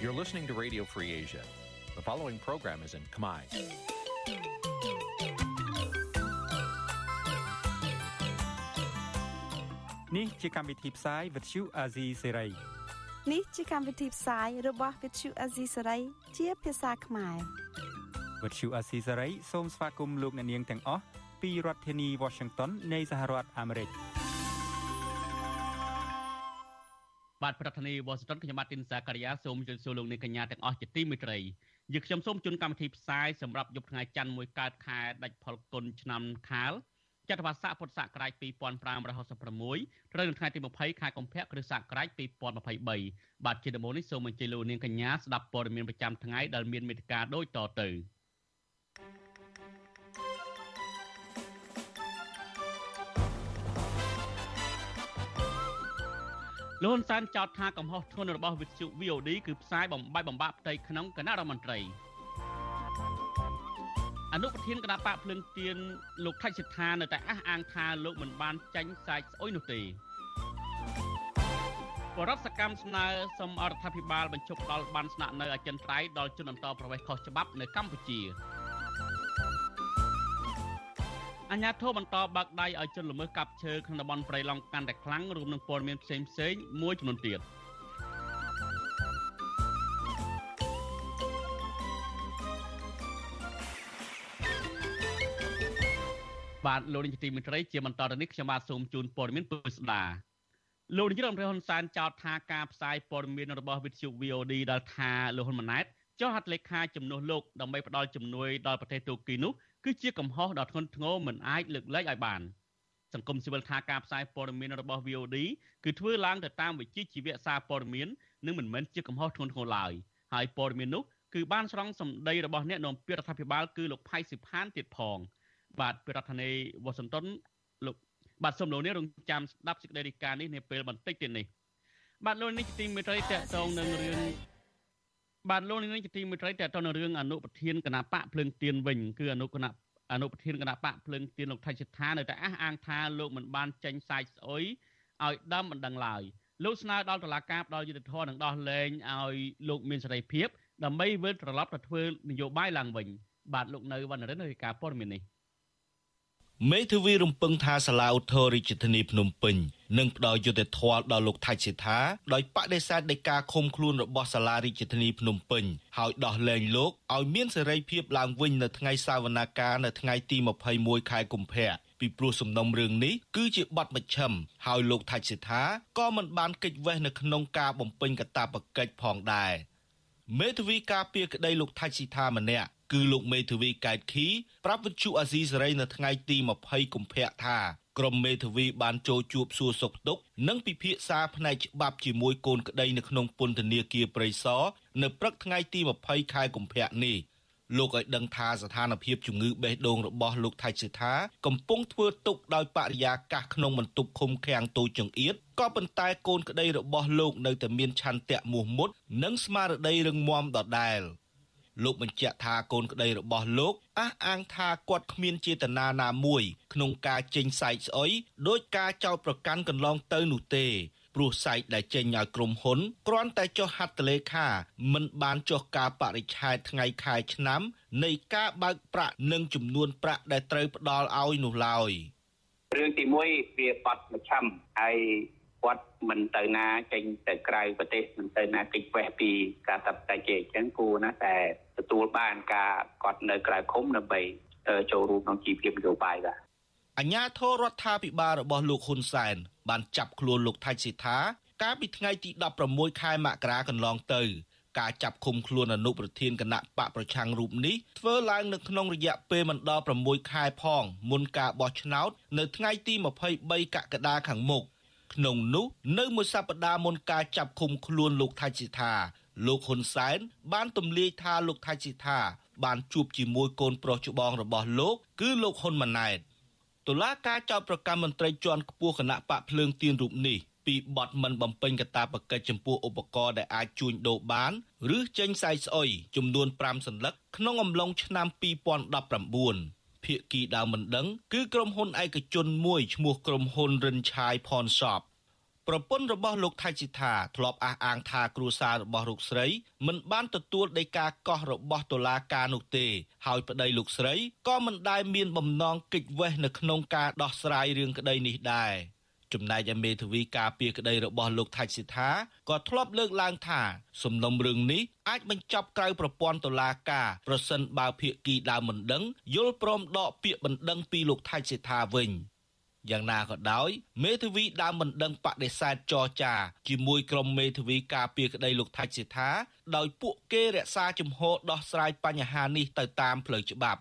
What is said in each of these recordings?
You're listening to Radio Free Asia. The following program is in Khmer. នេះជាកម្មវិធីផ្សាយ Vuthu Azizi Serai នេះជាកម្មវិធីផ្សាយរបស់ Vuthu Azizi Serai ជាភាសាខ្មែរ Vuthu Azizi Serai សូមស្វាគមន៍លោកអ្នកនាងទាំងអស់ពីរដ្ឋធានី Washington នៃសហរដ្ឋអាមេរិក បាទប្រធានាធិបតីវ៉ាស៊ីនតោនខ្ញុំបាទទីនសាករិយាសូមជម្រាបសួរលោកអ្នកកញ្ញាទាំងអស់ជាទីមេត្រីយើខ្ញុំសូមជូនកម្មវិធីផ្សាយសម្រាប់យប់ថ្ងៃច័ន្ទមួយកើតខែដាច់ផលគុណឆ្នាំខាលចត្វាស័កពុទ្ធសករាជ2566ត្រូវនៅថ្ងៃទី20ខែកុម្ភៈគ្រិស្តសករាជ2023បាទជាដំបូងនេះសូមអញ្ជើញលោកនាងកញ្ញាស្ដាប់ព័ត៌មានប្រចាំថ្ងៃដែលមានមេត្តាដូចតទៅ លោកហ៊ុនសែនចោទថាកំហុសធ្ងន់របស់វិទ្យុ VOD គឺផ្សាយបំបាយបំបាក់ផ្ទៃក្នុងគណៈរដ្ឋមន្ត្រីអនុប្រធានគណៈបកភ្លឹងទៀនលោកថៃសិដ្ឋានៅតែអះអាងថាលោកមិនបានចាញ់សាច់ស្អុយនោះទេបរដ្ឋសកម្មស្នើសុំអរដ្ឋាភិបាលបញ្ឈប់ដល់បានស្នាក់នៅអចិន្ត្រៃយ៍ដល់ជនអន្តរប្រវេសន៍ខុសច្បាប់នៅកម្ពុជា អញ្ញាធិបបន្តបាក់ដៃឲ្យជនល្មើសកាប់ឈើក្នុងតំបន់ព្រៃឡង់កាន់តែខ្លាំងរួមនឹងព័ត៌មានផ្សេងផ្សេងមួយចំនួនទៀតបាទលោកនាយកទីមេត្រីជាបន្តទៅនេះខ្ញុំបាទសូមជូនព័ត៌មានពុស្ដាលោកនាយករដ្ឋមន្ត្រីហ៊ុនសែនចោទថាការផ្សាយព័ត៌មានរបស់វិទ្យុ VOD ដែលថាលោកហ៊ុនម៉ាណែតចុះហត្ថលេខាជំនួសលោកដើម្បីផ្ដល់ជំនួយដល់ប្រទេសទូគីនោះ គឺជាកំហុសដ៏ធ្ងន់ធ្ងរមិនអាចលើកលែងឲ្យបានសង្គមស៊ីវិលថាការផ្សាយព័ត៌មានរបស់ VOD គឺធ្វើឡើងទៅតាមវិជ្ជាជីវៈសារព័ត៌មាននិងមិនមែនជាកំហុសធ្ងន់ធ្ងរឡើយហើយព័ត៌មាននោះគឺបានស្រង់សម្ដីរបស់អ្នកនាំពាក្យរដ្ឋាភិបាលគឺលោកផៃសិផានទៀតផង បាទពីរដ្ឋធានីវ៉ាស៊ីនតោនលោកបាទសូមលោកនេះរងចាំស្ដាប់សេចក្តីរាយការណ៍នេះនាពេលបន្តិចទៀតនេះបាទលោកនេះទីមេត្រីតកតងនឹងរឿង បាទលោកនេះជាទីមេត្រីតទៅនៅរឿងអនុប្រធានគណៈបកភ្លើងទៀនវិញគឺអនុគណៈអនុប្រធានគណៈបកភ្លើងទៀនលោកថៃសិដ្ឋានៅតែអះអាងថាលោកមិនបានចេញសាយស្អុយឲ្យដើមមិនដឹងឡើយលោកស្នើដល់តុលាការផ្ដល់យុត្តិធម៌និងដោះលែងឲ្យលោកមានសេរីភាពដើម្បីវិលត្រឡប់ទៅធ្វើនយោបាយឡើងវិញបាទលោកនៅវណ្ណរិនរាយការណ៍ព័ត៌មាននេះ មេធាវីរំពឹងថាសាលាឧទ្ធររាជធានីភ្នំពេញនឹងផ្ដល់យុត្តិធម៌ដល់លោកថៃសិដ្ឋាដោយបដិសេធនៃការឃុំខ្លួនរបស់សាលារាជធានីភ្នំពេញហើយដោះលែងលោកឲ្យមានសេរីភាពឡើងវិញនៅថ្ងៃសវនាការនៅថ្ងៃទី21ខែកុម្ភៈពីព្រោះសំណុំរឿងនេះគឺជាបទមជ្ឈិមហើយលោកថៃសិដ្ឋាក៏មិនបានកិច្ចវេះនៅក្នុងការបំពេញកាតព្វកិច្ចផងដែរមេធាវីការពារក្តីលោកថៃសិដ្ឋាម្នាក់ គឺលោកមេធាវីកែតខីប្រាប់វិទ្យុអាស៊ីសេរីនៅថ្ងៃទី20កុម្ភៈថាក្រុមមេធាវីបានចូលជួបសួរសុខទុក្ខនិងពិភាក្សាផ្នែកច្បាប់ជាមួយកូនក្តីនៅក្នុងពន្ធនាគារព្រៃសរនៅព្រឹកថ្ងៃទី20ខែកុម្ភៈនេះលោកឲ្យដឹងថាស្ថានភាពជំងឺបេះដូងរបស់លោកថៃសិដ្ឋាកំពុងធ្វើទុកដោយបរិយាកាសក្នុងបន្ទប់ឃុំឃាំងតូចចង្អៀតក៏ប៉ុន្តែកូនក្តីរបស់លោកនៅតែមានឆន្ទៈមោះមុតនិងស្មារតីរឹងមាំដដែល។ លោកបញ្ជាក់ថាកូនក្តីរបស់លោកអះអាងថាគាត់គ្មានចេតនាណាមួយក្នុងការចេញសាច់ស្អុយដោយការចោទប្រកាន់កន្លងទៅនោះទេព្រោះសាច់ដែលចេញឲ្យក្រុមហ៊ុនគ្រាន់តែចុះហត្ថលេខាមិនបានចុះការបរិច្ឆេទថ្ងៃខែឆ្នាំនៃការបើកប្រាក់និងចំនួនប្រាក់ដែលត្រូវផ្ដល់ឲ្យនោះឡើយរឿងទី1វាបាត់មច្ឆឹមហើយ គាត់មិនទៅណាចេញទៅក្រៅប្រទេសមិនទៅណាគេចវេះពីការតាប់តែជាអញ្ចឹងគួរណាតែទទួលបានការគាត់នៅក្រៅឃុំដើម្បីចូលរួមក្នុងជីវភាពនយោបាយបាទអញ្ញាធររដ្ឋាភិបាលរបស់លោកហ៊ុនសែនបានចាប់ខ្លួនលោកថៃសិដ្ឋាកាលពីថ្ងៃទី16ខែមករាកន្លងទៅ ការចាប់ឃុំខ្លួនអនុប្រធានគណៈបកប្រឆាំងរូបនេះធ្វើឡើងនៅក្នុងរយៈពេលមិនដល់6ខែផងមុនការបោះឆ្នោត នៅថ្ងៃទី23កក្កដាខាងមុខ ក្នុងនោះនៅមួយសប្តាហ៍មុនការចាប់ឃុំខ្លួនលោកថៃសិដ្ឋាលោកហ៊ុនសែន បានទម្លាយថាលោកថៃសិដ្ឋាបានជួបជាមួយកូនប្រុសច្បងរបស់លោក គឺលោកហ៊ុនម៉ាណែតតុលាការចោទប្រកាន់មន្ត្រីជាន់ខ្ពស់គណៈបកភ្លើងទៀនរូបនេះពីបទមិនបំពេញកាតព្វកិច្ចចំពោះឧបករណ៍ដែលអាចជួញដូរបាន ឬចេញសាយស្អុយចំនួន5សន្លឹកក្នុងអំឡុងឆ្នាំ2019 ភាគីដើមមិនដឹង គឺក្រុមហ៊ុនឯកជនមួយឈ្មោះក្រុមហ៊ុនរិនឆាយផនសបប្រពន្ធរបស់លោកថៃជីថាធ្លាប់អះអាងថាគ្រួសាររបស់លោកស្រី មិនបានទទួលដីកាកោះរបស់តុលាការនោះទេ ហើយប្តីលោកស្រីក៏មិនដែលមានបំណងគេចវេះនៅក្នុងការដោះស្រាយរឿងក្តីនេះដែរ ចំណែកឯមេធាវីការពារក្តីរបស់លោកថៃសិដ្ឋាក៏ធ្លាប់លើកឡើងថាសំណុំរឿងនេះអាចបញ្ចប់ក្រៅប្រព័ន្ធតុលាការប្រសិនបើភាគីដើមមិនដឹងយល់ព្រមដកពាក្យបណ្ដឹងពីលោកថៃសិដ្ឋាវិញយ៉ាងណាក៏ដោយមេធាវីដើមមិនដឹងបដិសេធចរចាជាមួយក្រុមមេធាវីការពារក្តីលោកថៃសិដ្ឋាដោយពួកគេរក្សាជំហរដោះស្រាយបញ្ហានេះទៅតាមផ្លូវច្បាប់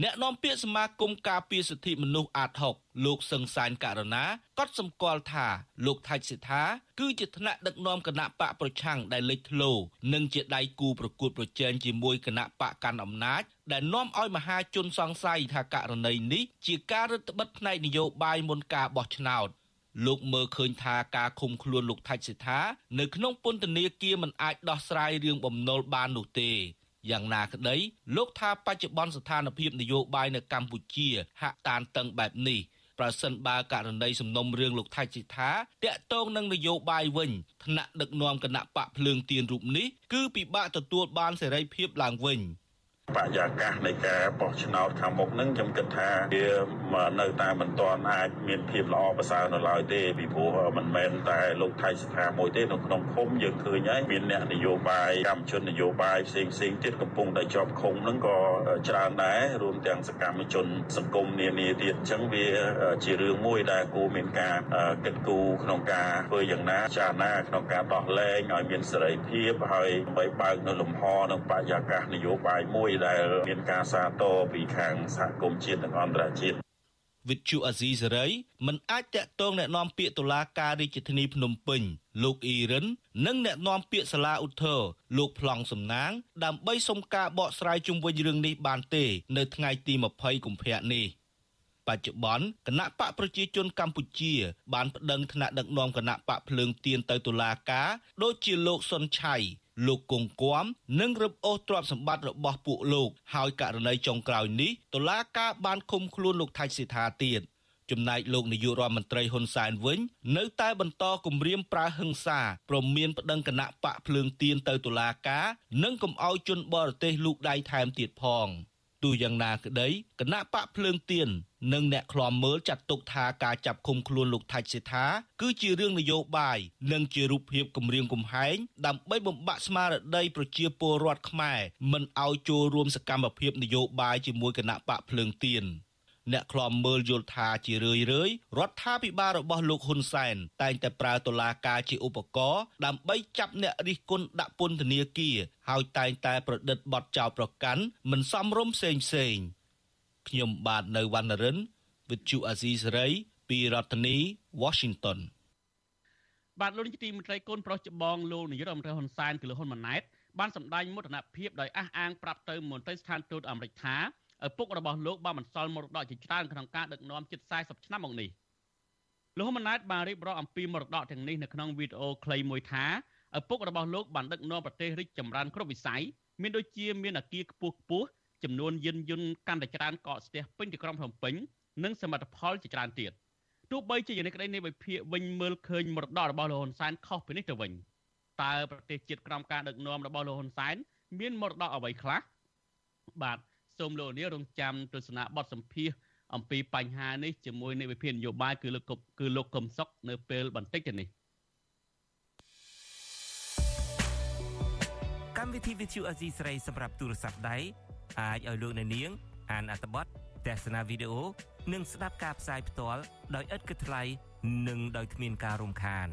អ្នកនាំពាក្យសមាគមការពារសិទ្ធិមនុស្សអាត6លោកសឹងសានករណាក៏សម្គាល់ថាលោកថៃសិដ្ឋាគឺជាថ្នាក់ដឹកនាំគណៈបកប្រឆាំងដែលលេចធ្លោនិងជាដៃគូប្រកួតប្រជែងជាមួយគណៈបកកាន់អំណាចដែលនាំឲ្យមហាជនសង្ស័យថាករណីនេះជាការរឹតបន្តឹងផ្នែកនយោបាយមុនការបោះឆ្នោតលោកមើលឃើញថាការឃុំខ្លួនលោកថៃសិដ្ឋានៅក្នុងពន្ធនាគារមិនអាចដោះស្រាយរឿងបំណុលបាននោះទេ យ៉ាងណាក្តីលោកថាបច្ចុប្បន្នស្ថានភាពនយោបាយនៅកម្ពុជាហាក់តានតឹងបែបនេះប្រសិនបើករណីសំណុំរឿងលោកថៃជីថាតាក់ទងនឹងនយោបាយវិញថ្នាក់ដឹកនាំគណៈបកភ្លើងទៀនរូបនេះគឺពិបាកទទួលបានសេរីភាពឡើងវិញ។ បរិយាកាសនៃការបោះឆ្នោតខាងមុខហ្នឹងខ្ញុំគិតថាវានៅតែមិនទាន់អាចមានភាពល្អប្រសើរនៅឡើយទេពីព្រោះមិនមែនតែលោកថៃស្ថាមួយទេនៅក្នុងឃុំយើងឃើញហើយមានអ្នកនយោបាយកម្មជននយោបាយផ្សេងផ្សេងទៀតកំពុងតែជាប់ឃុំហ្នឹងក៏ច្រើនដែររួមទាំងសកម្មជនសង្គមនានាទៀតអញ្ចឹងវាជារឿងមួយដែលគួរមានការគិតគូរក្នុងការធ្វើយ៉ាងណាចារណាក្នុងការដោះលែងឲ្យមានសេរីភាពហើយដើម្បីបើកនៅលំហនិងបរិយាកាសនយោបាយមួយដែលមានការសាទរពីខាងសហគមន៍ជាតិនិងអន្តរជាតិវិទ្យុអាស៊ីសេរីមិនអាចតាក់ទងแนะនាំពាក្យតុលាការរាជធានីភ្នំពេញលោកអ៊ីរិននិងแนะនាំពាក្យសាលាឧទ្ធរលោកប្លង់សំណាងដើម្បីសុំការបកស្រាយជុំវិញរឿងនេះបានទេ នៅថ្ងៃទី20កុម្ភៈនេះបច្ចុប្បន្នគណៈបកប្រជាជនកម្ពុជា បានប្តឹងថ្នាក់ដឹកនាំគណៈបកភ្លើងទៀនទៅតុលាការដូចជាលោកសុនឆៃ លោកគង់គួមនិងរឹបអូសទ្រព្យសម្បត្តិរបស់ពួកលោក ហើយករណីចុងក្រោយនេះតុលាការបានឃុំខ្លួនលោកថៃសិដ្ឋាទៀតចំណែកលោកនាយករដ្ឋមន្ត្រីហ៊ុនសែនវិញ នៅតែបន្តគម្រាមប្រើហិង្សាព្រមមានប្តឹងគណៈបកភ្លើងទៀនទៅតុលាការ និងកុំឲ្យជនបរទេសលូកដៃថែមទៀតផង។ ទោះយ៉ាងណាក្តីគណៈបកភ្លើងទៀននិងអ្នកខ្លាំមើលចាត់ទុកថាការចាប់ឃុំខ្លួនលោកថាច់សេថាគឺជារឿងនយោបាយនិងជារូបភាពគម្រាមកំហែងដើម្បីបំបាក់ស្មារតីប្រជាពលរដ្ឋខ្មែរមិនឲ្យចូលរួមសកម្មភាពនយោបាយជាមួយគណៈបកភ្លើងទៀន។ អ្នកខ្លាំមើលយល់ថាជារឿយរឿយរដ្ឋាភិបាលរបស់លោកហ៊ុនសែនតែងតែប្រើតុលាការជាឧបករណ៍ដើម្បីចាប់អ្នករិះគន់ដាក់ពន្ធនាគារហើយតែងតែប្រឌិតបទចោទប្រកាន់មិនសមរម្យផ្សេងផ្សេងខ្ញុំបាទនៅវណ្ណរិន With Chu Azizi Saray ពីរដ្ឋធានី Washington បាទលោកនាយកទីមេត្រីកូនប្រុសច្បងលោកនាយករដ្ឋមន្ត្រីហ៊ុនសែនគឺលោកហ៊ុនម៉ាណែតបានសម្ដែងមោទនភាពដោយអះអាងប្រាប់ទៅមន្ត្រីស្ថានទូតអាមេរិកថា ឪពុករបស់លោកបានបន្សល់មរតកជាច្រើនក្នុងការដឹកនាំជិត40ឆ្នាំមកនេះលោកហ៊ុនម៉ាណែតបានរៀបរាប់អំពីមរតកទាំងនេះនៅក្នុងវីដេអូខ្លីមួយថាឪពុករបស់លោកបានដឹកនាំប្រទេសរីកចម្រើនគ្រប់វិស័យមានដូចជាមានអគារខ្ពស់ខ្ពស់ចំនួនយានយន្តកាន់តែច្រើនកកស្ទះពេញទីក្រុងភ្នំពេញនិងសមិទ្ធផលជាច្រើនទៀតទោះបីជាយ៉ាងនេះក្តីនៃវិភាគវិញមើលឃើញមរតករបស់លោកហ៊ុនសែនខុសពីនេះទៅវិញតើប្រទេសជាតិក្រោមការដឹកនាំរបស់លោកហ៊ុនសែនមានមរតកអ្វីខ្លះបាទ សូមលោកនាងរងចាំទស្សនាបទសម្ភាសអំពីបញ្ហានេះជាមួយនៃវិភាគនយោបាយគឺលោកគឺលោកកឹមសុខនៅពេលបន្តិចទៅនេះកម្មវិធី Vithu Azizi ស្រីសម្រាប់ទូរស័ព្ទដៃអាចឲ្យលោកអ្នកនាង អានអត្ថបទទស្សនាវីដេអូនិងស្ដាប់ការផ្សាយផ្ទាល់ដោយឥតគិតថ្លៃនិងដោយគ្មានការរំខាន។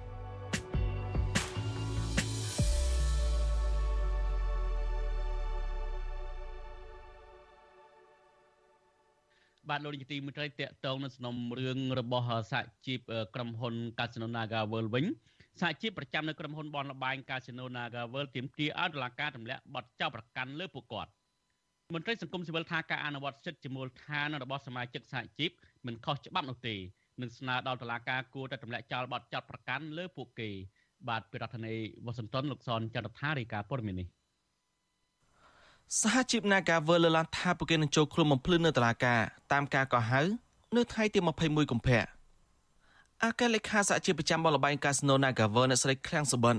បាទលោកនាយកទីមេត្រីតកតងនៅសំណុំរឿងរបស់សហជីពក្រុមហ៊ុន Casino Naga World វិញសហជីពប្រចាំនៅក្រុមហ៊ុនបនលបែងកាស៊ីណូ Naga World ទាមទារឲ្យតុលាការទម្លាក់បទចោទប្រកាន់លើពួកគាត់មន្ត្រីសង្គមស៊ីវិលថាការអនុវត្តសិទ្ធិជាមូលដ្ឋានរបស់សមាជិកសហជីពមិនខុសច្បាប់នោះទេនឹងស្នើដល់តុលាការគួរតែទម្លាក់ចោលបទចោទប្រកាន់លើពួកគេបាទពីរដ្ឋធានីវ៉ាស៊ីនតោនលោកសនចន្ទថារាយការណ៍ព័ត៌មាននេះ សហជីព Nagavel លើកឡើងថាពួកគេនឹងចូលខ្លួនបំភ្លឺនៅតុលាការតាមការកោះហៅនៅថ្ងៃទី21កុម្ភៈអគ្គលេខាសហជីពប្រចាំបលបែងកាស៊ីណូ Nagavel អ្នកស្រីឃ្លាំងសុបិន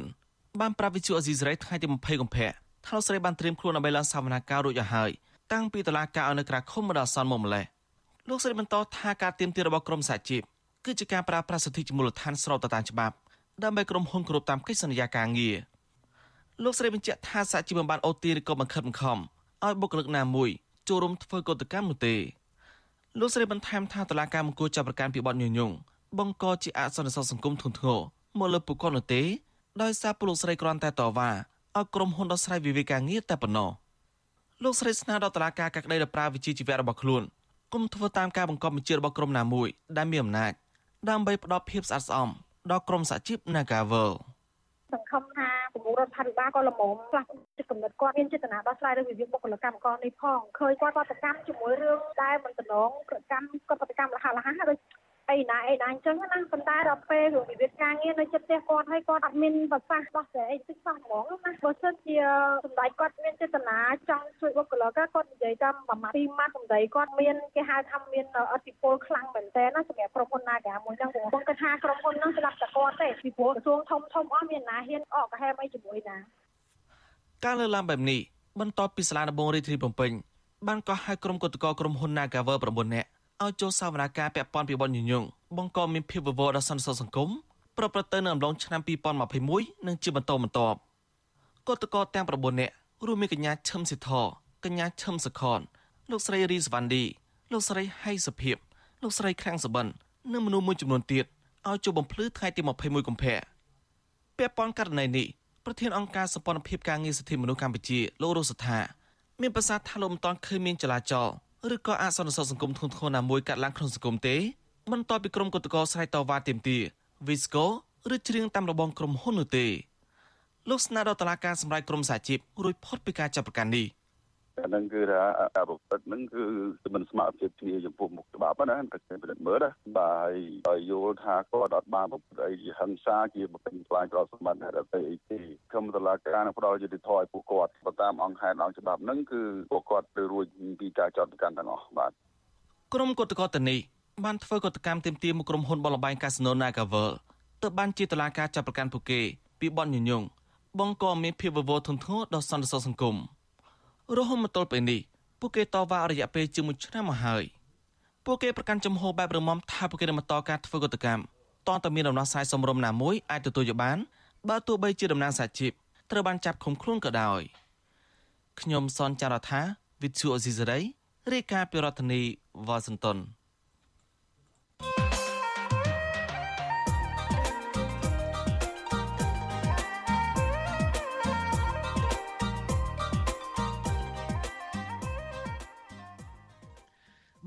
បានប្រាប់វិទ្យុអេស៊ីសរ៉ៃថ្ងៃទី20កុម្ភៈថាលោកស្រីបានត្រៀមខ្លួនដើម្បីឡើងសវនាការរួចទៅហើយតាំងពីតុលាការឲ្យនៅក្រៅឃុំមកដល់សន្នមកម្លេះលោកស្រីបន្តថាការទៀមទារបស់ក្រមសហជីពគឺជាការប្រើប្រាស់សិទ្ធិជាមូលដ្ឋានស្របទៅតាមច្បាប់ដើម្បីក្រុមហ៊ុនគោរពតាមកិច្ចសន្យាការងារ លោកស្រីបញ្ជាក់ថាសហជីពមិនបានអូទាឬក៏បង្ខិតបង្ខំឲ្យបុគ្គលិកណាមួយចូលរួមធ្វើកតកម្មនោះទេលោកស្រីបន្ថែមថាតឡាការមង្គលចាប់ប្រកាន់ពីបទញុយញងបង្កជាអសន្តិសុខសង្គមធ្ងន់ធ្ងរមកលើពួកគាត់នោះទេដោយសារពលលោកស្រីគ្រាន់តែតវ៉ាឲ្យក្រុមហ៊ុនដោះស្រាយវិវាទការងារតែប៉ុណ្ណោះលោកស្រីស្នើដល់តឡាការកាក់ដីដល់ប្រាវិជាជីវៈរបស់ខ្លួនគុំធ្វើតាមការបង្គាប់បញ្ជារបស់ក្រុមណាមួយដែលមានអំណាចដើម្បីផ្ដល់ភាពស្អាតស្អំដល់ក្រុមសហជីព Nagavel សង្ឃឹមថាប្រមុខរដ្ឋាភិបាលក៏ល្មមខ្លះចិត្តកំណត់គាត់មានចេតនាដោះស្រាយរឿងវិវាទបុគ្គលិកកម្មករនេះផងឃើញគាត់គាត់កម្មជាមួយរឿងដែលមិនតំណងកម្មគាត់ប្រតិកម្មលះលះដូច អីណាអីណាអញ្ចឹងណាប៉ុន្តែដល់ពេលរឿងវិវាទការងារនៅចិត្តផ្ទះគាត់ហើយគាត់អត់មានប្រសាសន៍ដោះស្រាយអីតិចសោះហ្មងណាបើសិនជាសម្ដេចគាត់មានចេតនាចង់ជួយបុគ្គលិកគាត់និយាយតាមប្រមាណពីម៉ាត់សម្ដីគាត់មានគេហៅថាមានអធិពលខ្លាំងមែនតើណាសម្រាប់ក្រុមហ៊ុន Naga មួយហ្នឹងបងគាត់ថាក្រុមហ៊ុនហ្នឹងស្ដាប់តែគាត់ទេពីព្រោះក្រសួងធំធំអស់មានណាហ៊ានអកកាហេមអីជាមួយណាការលើកឡើងបែបនេះបន្ទាប់ពីសាលាដំបងរាជធានីភ្នំពេញបានកោះហៅក្រុមគឧតកោក្រុមហ៊ុន Nagawer 9នាក់ ឲ្យចូលសវនាការពាក់ព័ន្ធពីបទញញងបង្កមានភាពវឹកវរដល់សន្តិសុខសង្គមប្រព្រឹត្តទៅនៅអំឡុងឆ្នាំ2021និងជាបន្តបន្ទាប់គឧតកោទាំង9នាក់រួមមានកញ្ញាឈឹមសិទ្ធកញ្ញាឈឹមសខនលោកស្រីរីសវណ្ឌីលោកស្រីហៃសុភិបលោកស្រីខាំងសបិននិងមនុស្សមួយចំនួនទៀតឲ្យចូលបំភ្លឺថ្ងៃទី21កុម្ភៈពាក់ព័ន្ធករណីនេះប្រធានអង្គការសម្ព័ន្ធភាពការងារសិទ្ធិមនុស្សកម្ពុជាលោករស់សថាមានប្រសាសន៍ថាលោកមិនទាន់ឃើញមានចលាចល ឬក៏អសន្តិសុខសង្គមធ្ងន់ធ្ងរណាមួយកាត់ឡើងក្នុងសង្គមទេបន្ទាប់ពីក្រុមគឧតកោស្រ័យតវ៉ាទាមទារ Visco ឬច្រៀងតាមរបងក្រុមហ៊ុននោះទេលោកស្នើដល់តុលាការសម្រេចក្រុមសាជីពរួចផុតពីការចាប់ប្រកាន់នេះ អាហ្នឹងគឺថាការប្រព្រឹត្តហ្នឹងគឺមិនស្មើភាពគ្នាចំពោះមុខច្បាប់ណាតែគេពិនិត្យមើលណាបាទហើយយល់ថាគាត់អត់បានប្រព្រឹត្តអីជាហិង្សាជាបំពេញខ្លាញ់ប្រសម្បត្តិហេតុអីអីទេក្រុមតឡាការនឹងផ្ដល់យុត្តិធម៌ឲ្យពួកគាត់បើតាមអង្គហេតុអង្គច្បាប់ហ្នឹងគឺពួកគាត់ទៅរួចពីការចោទប្រកាន់ទាំងអស់បាទក្រុមគឧតកោតនីបានធ្វើកតកម្មទាមទារមកក្រុមហ៊ុនបលបែងកាស៊ីណូ Nagavel ទៅបានជាតឡាការចាប់ប្រកាន់ពួកគេពីបទញញងបង្កមានភាពវឹកវរធនធ្ងរដល់សន្តិសុខសង្គម រហូតមកទល់ពេលនេះពួកគេតវ៉ារយៈពេលជាង1ឆ្នាំមកហើយពួកគេប្រកាន់ចំហបែបរំមថាពួកគេនឹងបន្តការធ្វើកតកម្មតន្តតែមានដំណោះស្រាយសមរម្យណាមួយអាចទទួលយកបានបើទោះបីជាតំណាងសាជីពត្រូវបានចាប់ឃុំខ្លួនក៏ដោយខ្ញុំសនចាររថាវិទ្យុអេស៊ីសេរីរាយការណ៍ពីរដ្ឋធានីវ៉ាស៊ីនតោន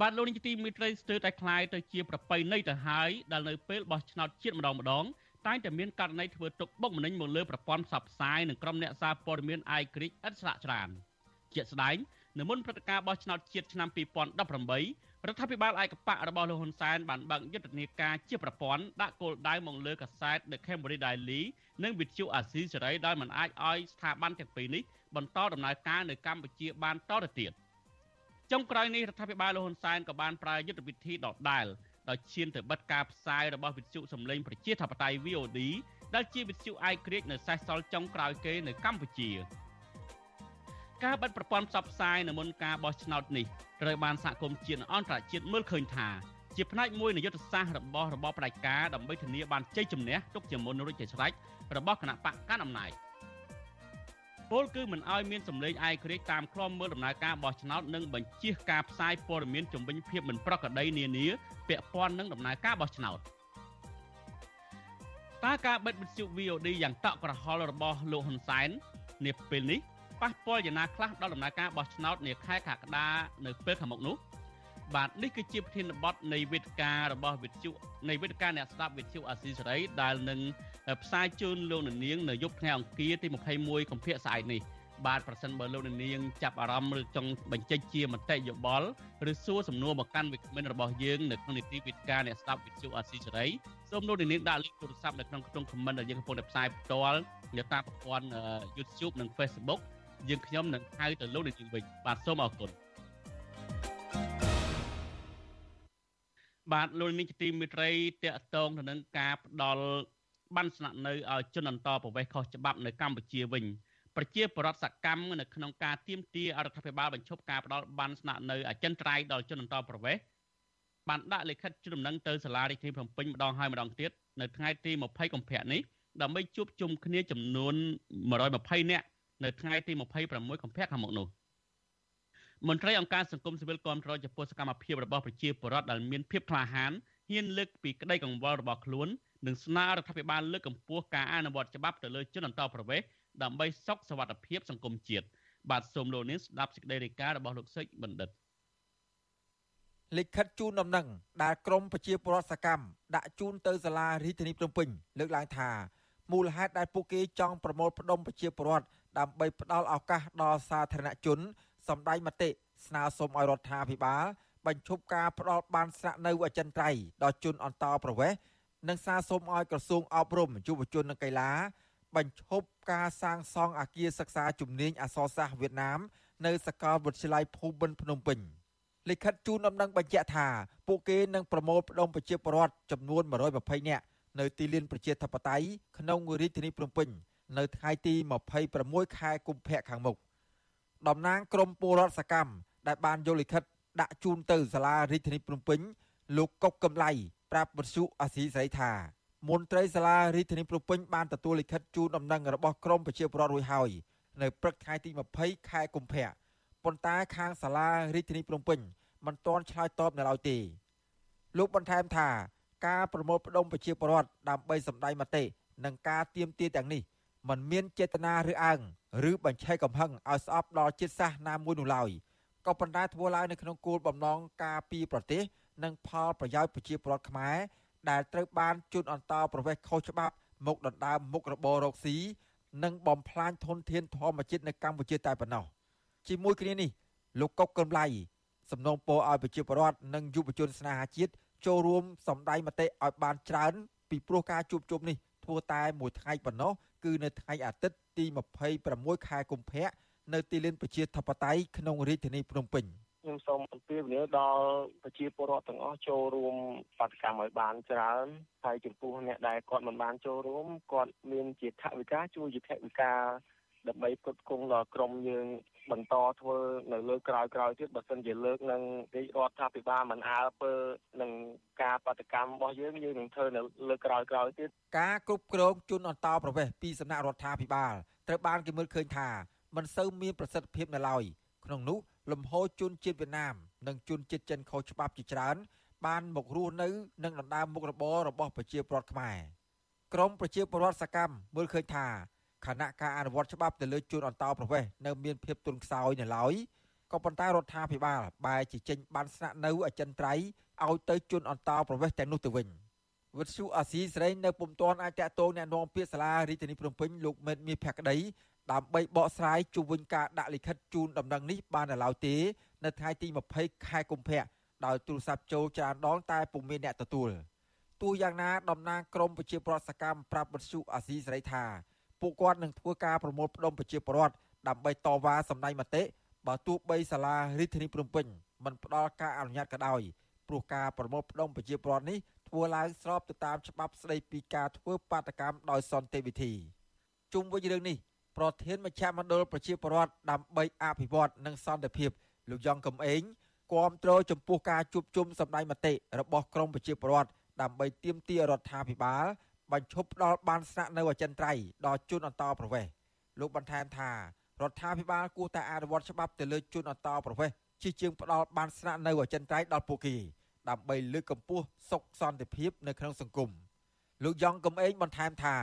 បាទលោកនាយកទីមេត្រីស្ទើរតែคล้ายទៅជាប្របីនៃទៅហើយដែលនៅពេលបោះឆ្នោតជាតិម្ដងម្ដងតែងតែមានករណីធ្វើទុកបុកម្នេញមកលើប្រព័ន្ធផ្សព្វផ្សាយនិងក្រុមអ្នកសារព័ត៌មានអាយក្រិចឥតស្រាកច្រើនជាក់ស្ដែងនៅមុនព្រឹត្តិការណ៍បោះឆ្នោតជាតិឆ្នាំ2018រដ្ឋាភិបាលឯកបករបស់លោកហ៊ុនសែនបានបើកយុទ្ធនាការជាប្រព័ន្ធដាក់គោលដៅមកលើកាសែត The Cambodia Daily និងវិទ្យុអាស៊ីសេរីដោយមិនអាចឲ្យស្ថាប័នទាំងពីរនេះបន្តដំណើរការនៅកម្ពុជាបានតទៅទៀត។ ចុងក្រោយនេះរដ្ឋាភិបាលលហ៊ុនសែនក៏បានប្រើយុទ្ធវិធីដដែល ដោយឈានទៅបិទការផ្សាយរបស់វិទ្យុសំឡេងប្រជាធិបតេយ្យ VOD ដែលជាវិទ្យុឯករាជ្យនៅសេសសល់ចុងក្រោយគេនៅកម្ពុជាការបិទប្រព័ន្ធផ្សព្វផ្សាយនៅមុនការបោះឆ្នោតនេះត្រូវបានសហគមន៍ជាតិអន្តរជាតិមើលឃើញថាជាផ្នែកមួយនៃយុទ្ធសាស្ត្ររបស់របបផ្ដាច់ការដើម្បីធានាបានជ័យជំនះទុកជាមុនរួចជាស្រេចរបស់គណៈបកកណ្ដាលអំណាច ពលគឺមិនអោយមានសម្លេងឯករាជ្យតាមខ្លំមើលដំណើរការបោះឆ្នោតនិងបញ្ជាការផ្សាយព័ត៌មានជំវិញភាពមិនប្រក្រតីនានាពាក់ព័ន្ធនឹងដំណើរការបោះឆ្នោតតើការបិទវិទ្យុ VOD យ៉ាងតក់ក្រហល់របស់លោកហ៊ុនសែននាពេលនេះប៉ះពាល់យ៉ាងណាខ្លះដល់ដំណើរការបោះឆ្នោតនាខែកក្កដានៅពេលខាងមុខនោះ បាទនេះគឺជាប្រធានបទនៃវេទិការបស់វិទ្យុនៃវេទិកាអ្នកស្ដាប់វិទ្យុអាស៊ីសេរីដែលនឹងផ្សាយជូនលោកនាងនៅយប់ថ្ងៃអង្គារទី21កុម្ភៈស្អែកនេះបាទប្រសិនបើលោកនាងចាប់អារម្មណ៍ឬចង់បញ្ចេញជាមតិយោបល់ឬសួរសំណួរមកកាន់វិក្កាមរបស់យើងនៅក្នុងនីតិវិទ្យាអ្នកស្ដាប់វិទ្យុអាស៊ីសេរីសូមលោកនាងដាក់លេខទូរស័ព្ទនៅក្នុងក្នុង comment ដែលយើងកំពុងតែផ្សាយផ្ទាល់នៅតាមប្រព័ន្ធ YouTube និង Facebook យើងខ្ញុំនឹងហៅទៅលោកនាងវិញបាទសូមអរគុណ បាទលោកនាងជាទីមេត្រីតកតងទៅនឹងការផ្ដល់បានស្នាក់នៅឲ្យជនអន្តរប្រវេសន៍ខុសច្បាប់នៅកម្ពុជាវិញប្រជាពលរដ្ឋសកម្មនៅក្នុងការទៀមទាអរដ្ឋាភិបាលបញ្ឈប់ការផ្ដល់បានស្នាក់នៅអចិន្ត្រៃយ៍ដល់ជនអន្តរប្រវេសន៍បានដាក់លិខិតជូនដំណឹងទៅសាលារាជធានីភ្នំពេញម្ដងហើយម្ដងទៀតនៅថ្ងៃទី20កុម្ភៈនេះដើម្បីជួបជុំគ្នាចំនួន120នាក់នៅថ្ងៃទី26កុម្ភៈខាងមុខនោះ មន្ត្រីអង្គការសង្គមស៊ីវិលគាំទ្រចំពោះសកម្មភាពរបស់ប្រជាពលរដ្ឋដែលមានភាពក្លាហានហ៊ានលើកពីក្តីកង្វល់របស់ខ្លួននិងស្នើរដ្ឋាភិបាលលើកកម្ពស់ការអនុវត្តច្បាប់ទៅលើជនអន្តោប្រវេសន៍ដើម្បីសុខសวัสดิភាពសង្គមជាតិបាទសូមលោកនាងស្ដាប់សេចក្តីរាយការណ៍របស់លោកសេចបណ្ឌិតលិខិតជូនដំណឹងដែលក្រមប្រជាពលរដ្ឋសកម្មដាក់ជូនទៅសាលារាជធានីភ្នំពេញលើកឡើងថាមូលហេតុដែលពួកគេចង់ប្រមូលផ្ដុំប្រជាពលរដ្ឋដើម្បីផ្ដល់ឱកាសដល់សាធារណជន សម្ដែងមតិស្នើសុំឲ្យរដ្ឋាភិបាលបញ្ឈប់ការផ្ដល់បានស្នាក់នៅអចិន្ត្រៃយ៍ដល់ជនអន្តោប្រវេសន៍និងសារសុំឲ្យក្រសួងអប់រំយុវជននិងកីឡាបញ្ឈប់ការសាងសង់អគារសិក្សាជំនាញអក្សរសាស្ត្រវៀតណាម នៅសាកលវិទ្យាល័យភូមិន្ទភ្នំពេញលិខិតជូនដំណឹងបញ្ជាក់ថាពួកគេនឹងប្រមូលផ្ដុំប្រជាពលរដ្ឋចំនួន120នាក់នៅទីលានប្រជាធិបតេយ្យក្នុងរាជធានីភ្នំពេញ នៅថ្ងៃទី26ខែកុម្ភៈខាងមុខ តំណាងក្រមពលរដ្ឋសកម្មដែលបានយកលិខិតដាក់ជូនទៅសាលារាជធានីភ្នំពេញលោកកុកកំឡៃប្រាប់បទសុអាស៊ីសេរីថាមន្ត្រីសាលារាជធានីភ្នំពេញបានទទួលលិខិតជូនដំណឹងរបស់ក្រមប្រជាពលរដ្ឋរួចហើយនៅព្រឹកថ្ងៃទី20ខែកុម្ភៈប៉ុន្តែខាងសាលារាជធានីភ្នំពេញមិនទាន់ឆ្លើយតបនៅឡើយទេលោកបន្ថែមថាការប្រមូលផ្ដុំប្រជាពលរដ្ឋដើម្បីសម្ដែងមតិនិងការទៀមទាទាំងនេះ มันមានចេតនាឬអើងឬបញ្ឆេះកំហឹងឲ្យស្អប់ដល់ជាតិសាសន៍ណាមួយនោះឡើយក៏ប៉ុន្តែធ្វើឡើងនៅក្នុងគោលបំណងការពីប្រទេស និងផលប្រយោជន៍ប្រជាពលរដ្ឋខ្មែរដែលត្រូវបានជន់អន្តោប្រវេសន៍ខុសច្បាប់មកដណ្ដើមមុខរបររកស៊ីនិងបំផ្លាញធនធានធម្មជាតិនៅកម្ពុជាតែប៉ុណ្ណោះជាមួយគ្នានេះលោកកុកកឹមឡៃសំណូមពរឲ្យប្រជាពលរដ្ឋនិងយុវជនស្នេហាជាតិចូលរួមសម្ដែងមតិឲ្យបានច្រើន ពីព្រោះការជួបជុំនេះ ធ្វើតែមួយថ្ងៃប៉ុណ្ណោះគឺនៅថ្ងៃអាទិត្យទី26ខែកុម្ភៈនៅទីលានប្រជាធិបតេយ្យក្នុងរាជធានីភ្នំពេញខ្ញុំសូមអំពាវនាវដល់ប្រជាពលរដ្ឋទាំងអស់ចូលរួមបដកម្មឲ្យបានច្រើនហើយចំពោះអ្នកដែលគាត់មិនបានចូលរួមគាត់មានជាថវិកាជួយជាថវិកាដើម្បីផ្គត់ផ្គង់ដល់ក្រុមយើង បន្តធ្វើនៅលើក្រោយក្រោយទៀតបើសិនជាលើកនឹងរាជរដ្ឋាភិបាលមិនអើពើនឹងការបដកម្មរបស់យើងយើងនឹងធ្វើនៅលើក្រោយក្រោយទៀតការគ្រប់គ្រងជនអន្តោប្រវេសន៍ពីសំណាក់រដ្ឋាភិបាលត្រូវបានគេមើលឃើញថាមិនសូវមានប្រសិទ្ធភាពនៅឡើយក្នុងនោះលំហូរជនជាតិវៀតណាម និងជនជាតិចិនខុសច្បាប់ជាច្រើន បានមករស់នៅនិងដណ្ដើមមុខរបររបស់ប្រជាពលរដ្ឋខ្មែរក្រមប្រជាពលរដ្ឋសកម្មមើលឃើញថា ខណៈការអនុវត្តច្បាប់ទៅលើជនអន្តោប្រវេសន៍នៅមានភាពទន់ខ្សោយនៅឡើយក៏ប៉ុន្តែរដ្ឋាភិបាលបែរជាចេញបានស្នាក់នៅអចិន្ត្រៃយ៍ឲ្យទៅជនអន្តោប្រវេសន៍ទាំងនោះទៅវិញវិទ្យុអាស៊ីសេរីនៅពុំទាន់អាចតាក់ទងអ្នកនាំពាក្យសាលារាជធានីភ្នំពេញលោកមេតមាសភក្តីដើម្បីបកស្រាយជុំវិញការដាក់លិខិតជូនដំណឹងនេះបាននៅឡើយទេ នៅថ្ងៃទី20ខែកុម្ភៈដោយទូរស័ព្ទចូលច្រើនដងតែពុំមានអ្នកទទួលទោះយ៉ាងណាតំណាងក្រមប្រជាប្រដ្ឋសកម្មប្រាប់វិទ្យុអាស៊ីសេរីថា ពួកគាត់នឹងធ្វើការប្រមូលផ្ដុំប្រជាពលរដ្ឋដើម្បីតវ៉ាសម្ដែងមតិបើទោះបីសាលារាជធានីភ្នំពេញមិនផ្ដល់ការអនុញ្ញាតក៏ដោយព្រោះការប្រមូលផ្ដុំប្រជាពលរដ្ឋនេះធ្វើឡើងស្របទៅតាមច្បាប់ស្ដីពីការធ្វើបាតកម្មដោយសន្តិវិធីជុំវិញរឿងនេះប្រធានមជ្ឈមណ្ឌលប្រជាពលរដ្ឋដើម្បីអភិវឌ្ឍនិងសន្តិភាពលោកយ៉ងកំឯងគាំទ្រចំពោះការជួបជុំសម្ដែងមតិរបស់ក្រមប្រជាពលរដ្ឋដើម្បីទាមទាររដ្ឋាភិបាល បញ្ឈប់ផ្ដល់បានស្នាក់នៅអចិន្ត្រៃយ៍ដល់ជនអន្តោប្រវេសន៍លោកបន្ថែមថារដ្ឋាភិបាលគួរតែអនុវត្តច្បាប់ទៅលើជនអន្តោប្រវេសន៍ជាជាងផ្ដល់បានស្នាក់នៅអចិន្ត្រៃយ៍ដល់ពួកគេដើម្បីលើកកម្ពស់សុខសន្តិភាពនៅក្នុងសង្គមលោកយ៉ងកំឯងបន្ថែមថា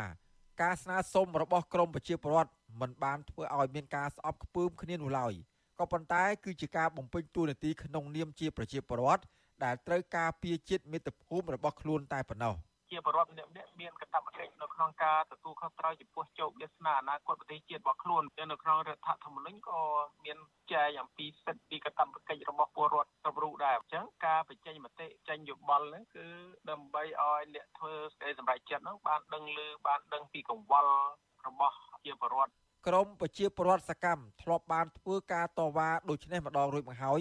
ការស្នើសុំរបស់ក្រមប្រជាពលរដ្ឋមិនបានធ្វើឲ្យមានការស្អប់ខ្ពើមគ្នានោះឡើយក៏ក៏ប៉ុន្តែគឺជាការបំពេញតួនាទីក្នុងនាមជាប្រជាពលរដ្ឋដែលត្រូវការពារជាតិមាតុភូមិរបស់ខ្លួនតែប៉ុណ្ណោះ។ ជាបរដ្ឋម្នាក់ម្នាក់មានកាតព្វកិច្ចនៅក្នុងការទទួលខុសត្រូវចំពោះជោគវាសនាអនាគតប្រទេសជាតិរបស់ខ្លួនហើយនៅក្នុងរដ្ឋធម្មនុញ្ញក៏មានចែងអំពីសិទ្ធិពីកាតព្វកិច្ចរបស់ពលរដ្ឋគ្រប់រូបដែរអញ្ចឹងការបញ្ចេញមតិចេញយោបល់ហ្នឹងគឺដើម្បីឲ្យអ្នកធ្វើសេចក្តីសម្រេចចិត្តហ្នឹងបានដឹងឮបានដឹងពីកង្វល់របស់ជាពលរដ្ឋក្រមប្រជាពលរដ្ឋសកម្មធ្លាប់បានធ្វើការតវ៉ាដូចនេះម្ដងរួចមកហើយ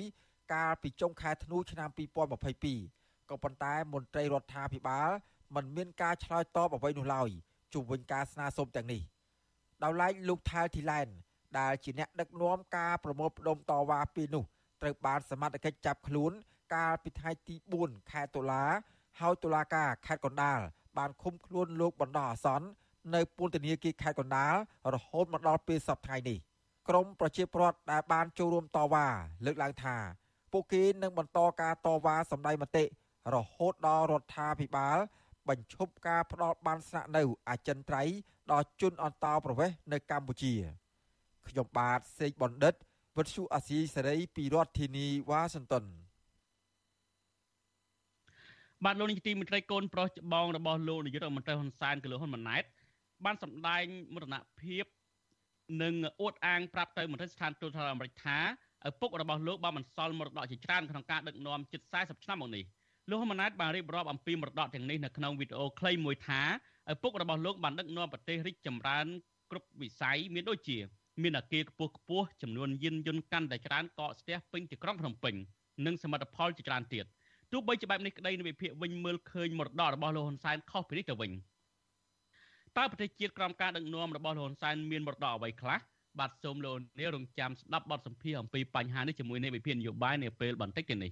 កាលពីចុងខែធ្នូឆ្នាំ2022ក៏ប៉ុន្តែមន្ត្រីរដ្ឋាភិបាល មិនមានការឆ្លើយតបអ្វីនោះឡើយជុំវិញការស្នើសុំទាំងនេះដោយឡែកលោកថែលធីឡែនដែលជាអ្នកដឹកនាំការប្រមូលផ្ដុំតវ៉ាពីនោះត្រូវបានសមត្ថកិច្ចចាប់ខ្លួន កាលពីថ្ងៃទី4ខែតុលាហើយតុលាការខេត្តកណ្ដាលបានឃុំខ្លួនលោកបណ្ដោះអាសន្ននៅពន្ធនាគារខេត្តកណ្ដាលរហូតមកដល់ពេលសប្តាហ៍នេះក្រមប្រជាពលរដ្ឋដែលបានចូលរួមតវ៉ាលើកឡើងថា ពួកគេនឹងបន្តការតវ៉ាសម្ដែងមតិរហូតដល់រដ្ឋាភិបាល បញ្ឈប់ការផ្ដល់បានស្នាក់នៅអចិន្ត្រៃយ៍ដល់ជនអន្តោប្រវេសន៍នៅកម្ពុជាខ្ញុំបាទសេកបណ្ឌិតវិទ្យុអាស៊ីសេរីពីរដ្ឋធានីវ៉ាស៊ីនតោនបាទលោកនាយកទីមេត្រីកូនប្រុសច្បងរបស់លោកនាយករដ្ឋមន្ត្រីហ៊ុនសែនគឺលោកហ៊ុនម៉ាណែតបានសម្ដែងមរណភាពនិងអួតអាងប្រាប់ទៅមន្ត្រីស្ថានទូតសហរដ្ឋអាមេរិកថាឪពុករបស់លោកបានបន្សល់មរតកជាច្រើនក្នុងការដឹកនាំជិត40ឆ្នាំមកនេះ។ លោកហ៊ុនម៉ាណែតបានរៀបរាប់អំពីមរតកទាំងនេះនៅក្នុងវីដេអូខ្លីមួយថាឪពុករបស់លោកបានដឹកនាំប្រទេសរីកចម្រើនគ្រប់វិស័យមានដូចជា មានអគារខ្ពស់ខ្ពស់ចំនួនយានយន្តកាន់តែច្រើនកកស្ទះពេញទីក្រុងភ្នំពេញនិងសមិទ្ធផលជាច្រើនទៀតទោះបីជាបែបនេះក្តីនៅវិភាគវិញមើលឃើញមរតករបស់លោកហ៊ុនសែនខុសពីនេះទៅវិញតើប្រទេសជាតិក្រោមការដឹកនាំរបស់លោកហ៊ុនសែនមានមរតកអ្វីខ្លះបាទសូមលោកនាងរងចាំស្ដាប់បទសម្ភាសន៍អំពីបញ្ហានេះជាមួយនៃវិភាគនយោបាយនៅពេលបន្តិចទៀតនេះ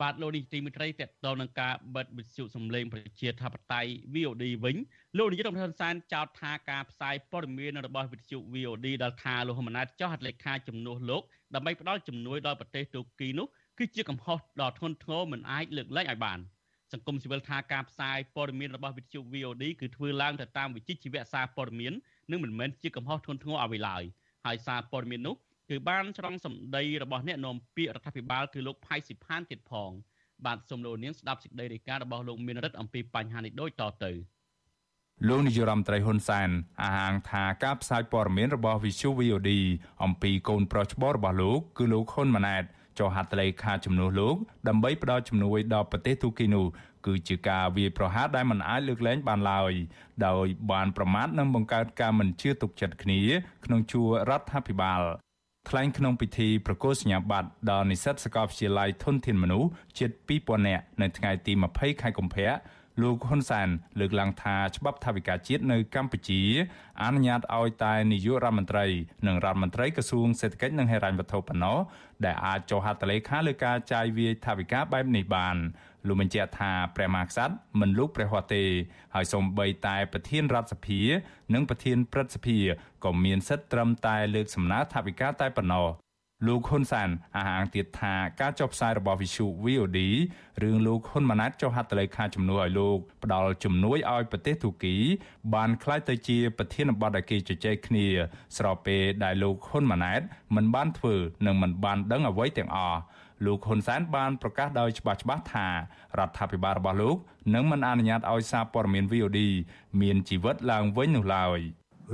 បាទលោកនេះទីមិត្តរីតទៅនឹងការបិទវិទ្យុសំឡេងប្រជាធិបតេយ្យ VOD វិញលោកនាយករដ្ឋមន្ត្រីហ៊ុនសែនចោទថាការផ្សាយព័ត៌មានរបស់វិទ្យុ VOD ដល់ថាលោកហ៊ុនម៉ាណែតចោះហត្ថលេខាជំនួសលោកដើម្បីផ្ដល់ជំនួយដល់ប្រទេសទូគីនោះគឺជាកំហុសដ៏ធ្ងន់ធ្ងរមិនអាចលើកលែងឲ្យបានសង្គមស៊ីវិលថាការផ្សាយព័ត៌មានរបស់វិទ្យុ VOD គឺធ្វើឡើងទៅតាមវិជ្ជាជីវៈសារព័ត៌មាននិងមិនមែនជាកំហុសធ្ងន់ធ្ងរអ្វីឡើយហើយសារព័ត៌មាននោះ គឺបានស្រង់សម្ដីរបស់អ្នកនាំពាក្យរដ្ឋាភិបាលគឺលោកផៃស៊ីផានទៀតផង បាទសូមលោកនាងស្ដាប់សេចក្តីរាយការណ៍របស់លោកមានរិទ្ធអំពីបញ្ហានេះដូចតទៅលោកនាយរដ្ឋមន្ត្រីហ៊ុនសែនអះអាងថាការផ្សាយព័ត៌មានរបស់ Visu VOD អំពីកូនប្រុសច្បងរបស់លោកគឺលោកហ៊ុនម៉ាណែតចុះហត្ថលេខាជំនួសលោកដើម្បីផ្ដល់ជំនួយដល់ប្រទេសទូគីនោះគឺជាការវាយប្រហារដែលមិនអាចលើកលែងបានឡើយដោយបានប្រមាថនិងបង្កើតការមិនជឿទុកចិត្តគ្នា ក្នុងជួររដ្ឋាភិបាល ថ្លែងក្នុងពិធីប្រកាសសញ្ញាបត្រដល់និស្សិតសាកលវិទ្យាល័យធនធានមនុស្សជិត2000នាក់នៅថ្ងៃទី20ខែកុម្ភៈលោកហ៊ុនសែនលើកឡើងថាច្បាប់ថាវិការជាតិនៅកម្ពុជាអនុញ្ញាតឲ្យតែនាយករដ្ឋមន្ត្រីនិងរដ្ឋមន្ត្រីក្រសួងសេដ្ឋកិច្ចនិងហិរញ្ញវត្ថុប៉ុណ្ណោះដែលអាចចុះហត្ថលេខាលើការចាយវាយថាវិការបែបនេះបាន លោកបញ្ជាក់ថាព្រះមហាក្សត្រមិនលូកព្រះហស្ថទេហើយសូម្បីតែប្រធានរដ្ឋសភា និងប្រធានព្រឹទ្ធសភាក៏មានសិទ្ធិត្រឹមតែលើកសំណើថាវិការតែប៉ុណ្ណោះលោកហ៊ុនសានអះអាងទៀតថាការចុះផ្សាយរបស់ Visu VOD រឿងលោកហ៊ុនម៉ាណែតចុះហត្ថលេខាជំនួយឲ្យលោកផ្ដាល់ជំនួយឲ្យប្រទេសទូគី បានក្លាយទៅជាប្រធានបទដែលគេជជែកគ្នា ស្របពេលដែលលោកហ៊ុនម៉ាណែតមិនបានធ្វើនិងមិនបានដឹងអ្វីទាំងអស់ លោកហ៊ុនសែនបានប្រកាសដោយច្បាស់ច្បាស់ថារដ្ឋាភិបាលរបស់លោកនឹងមិនអនុញ្ញាតឲ្យសារព័ត៌មាន VOD មានជីវិតឡើងវិញនោះឡើយ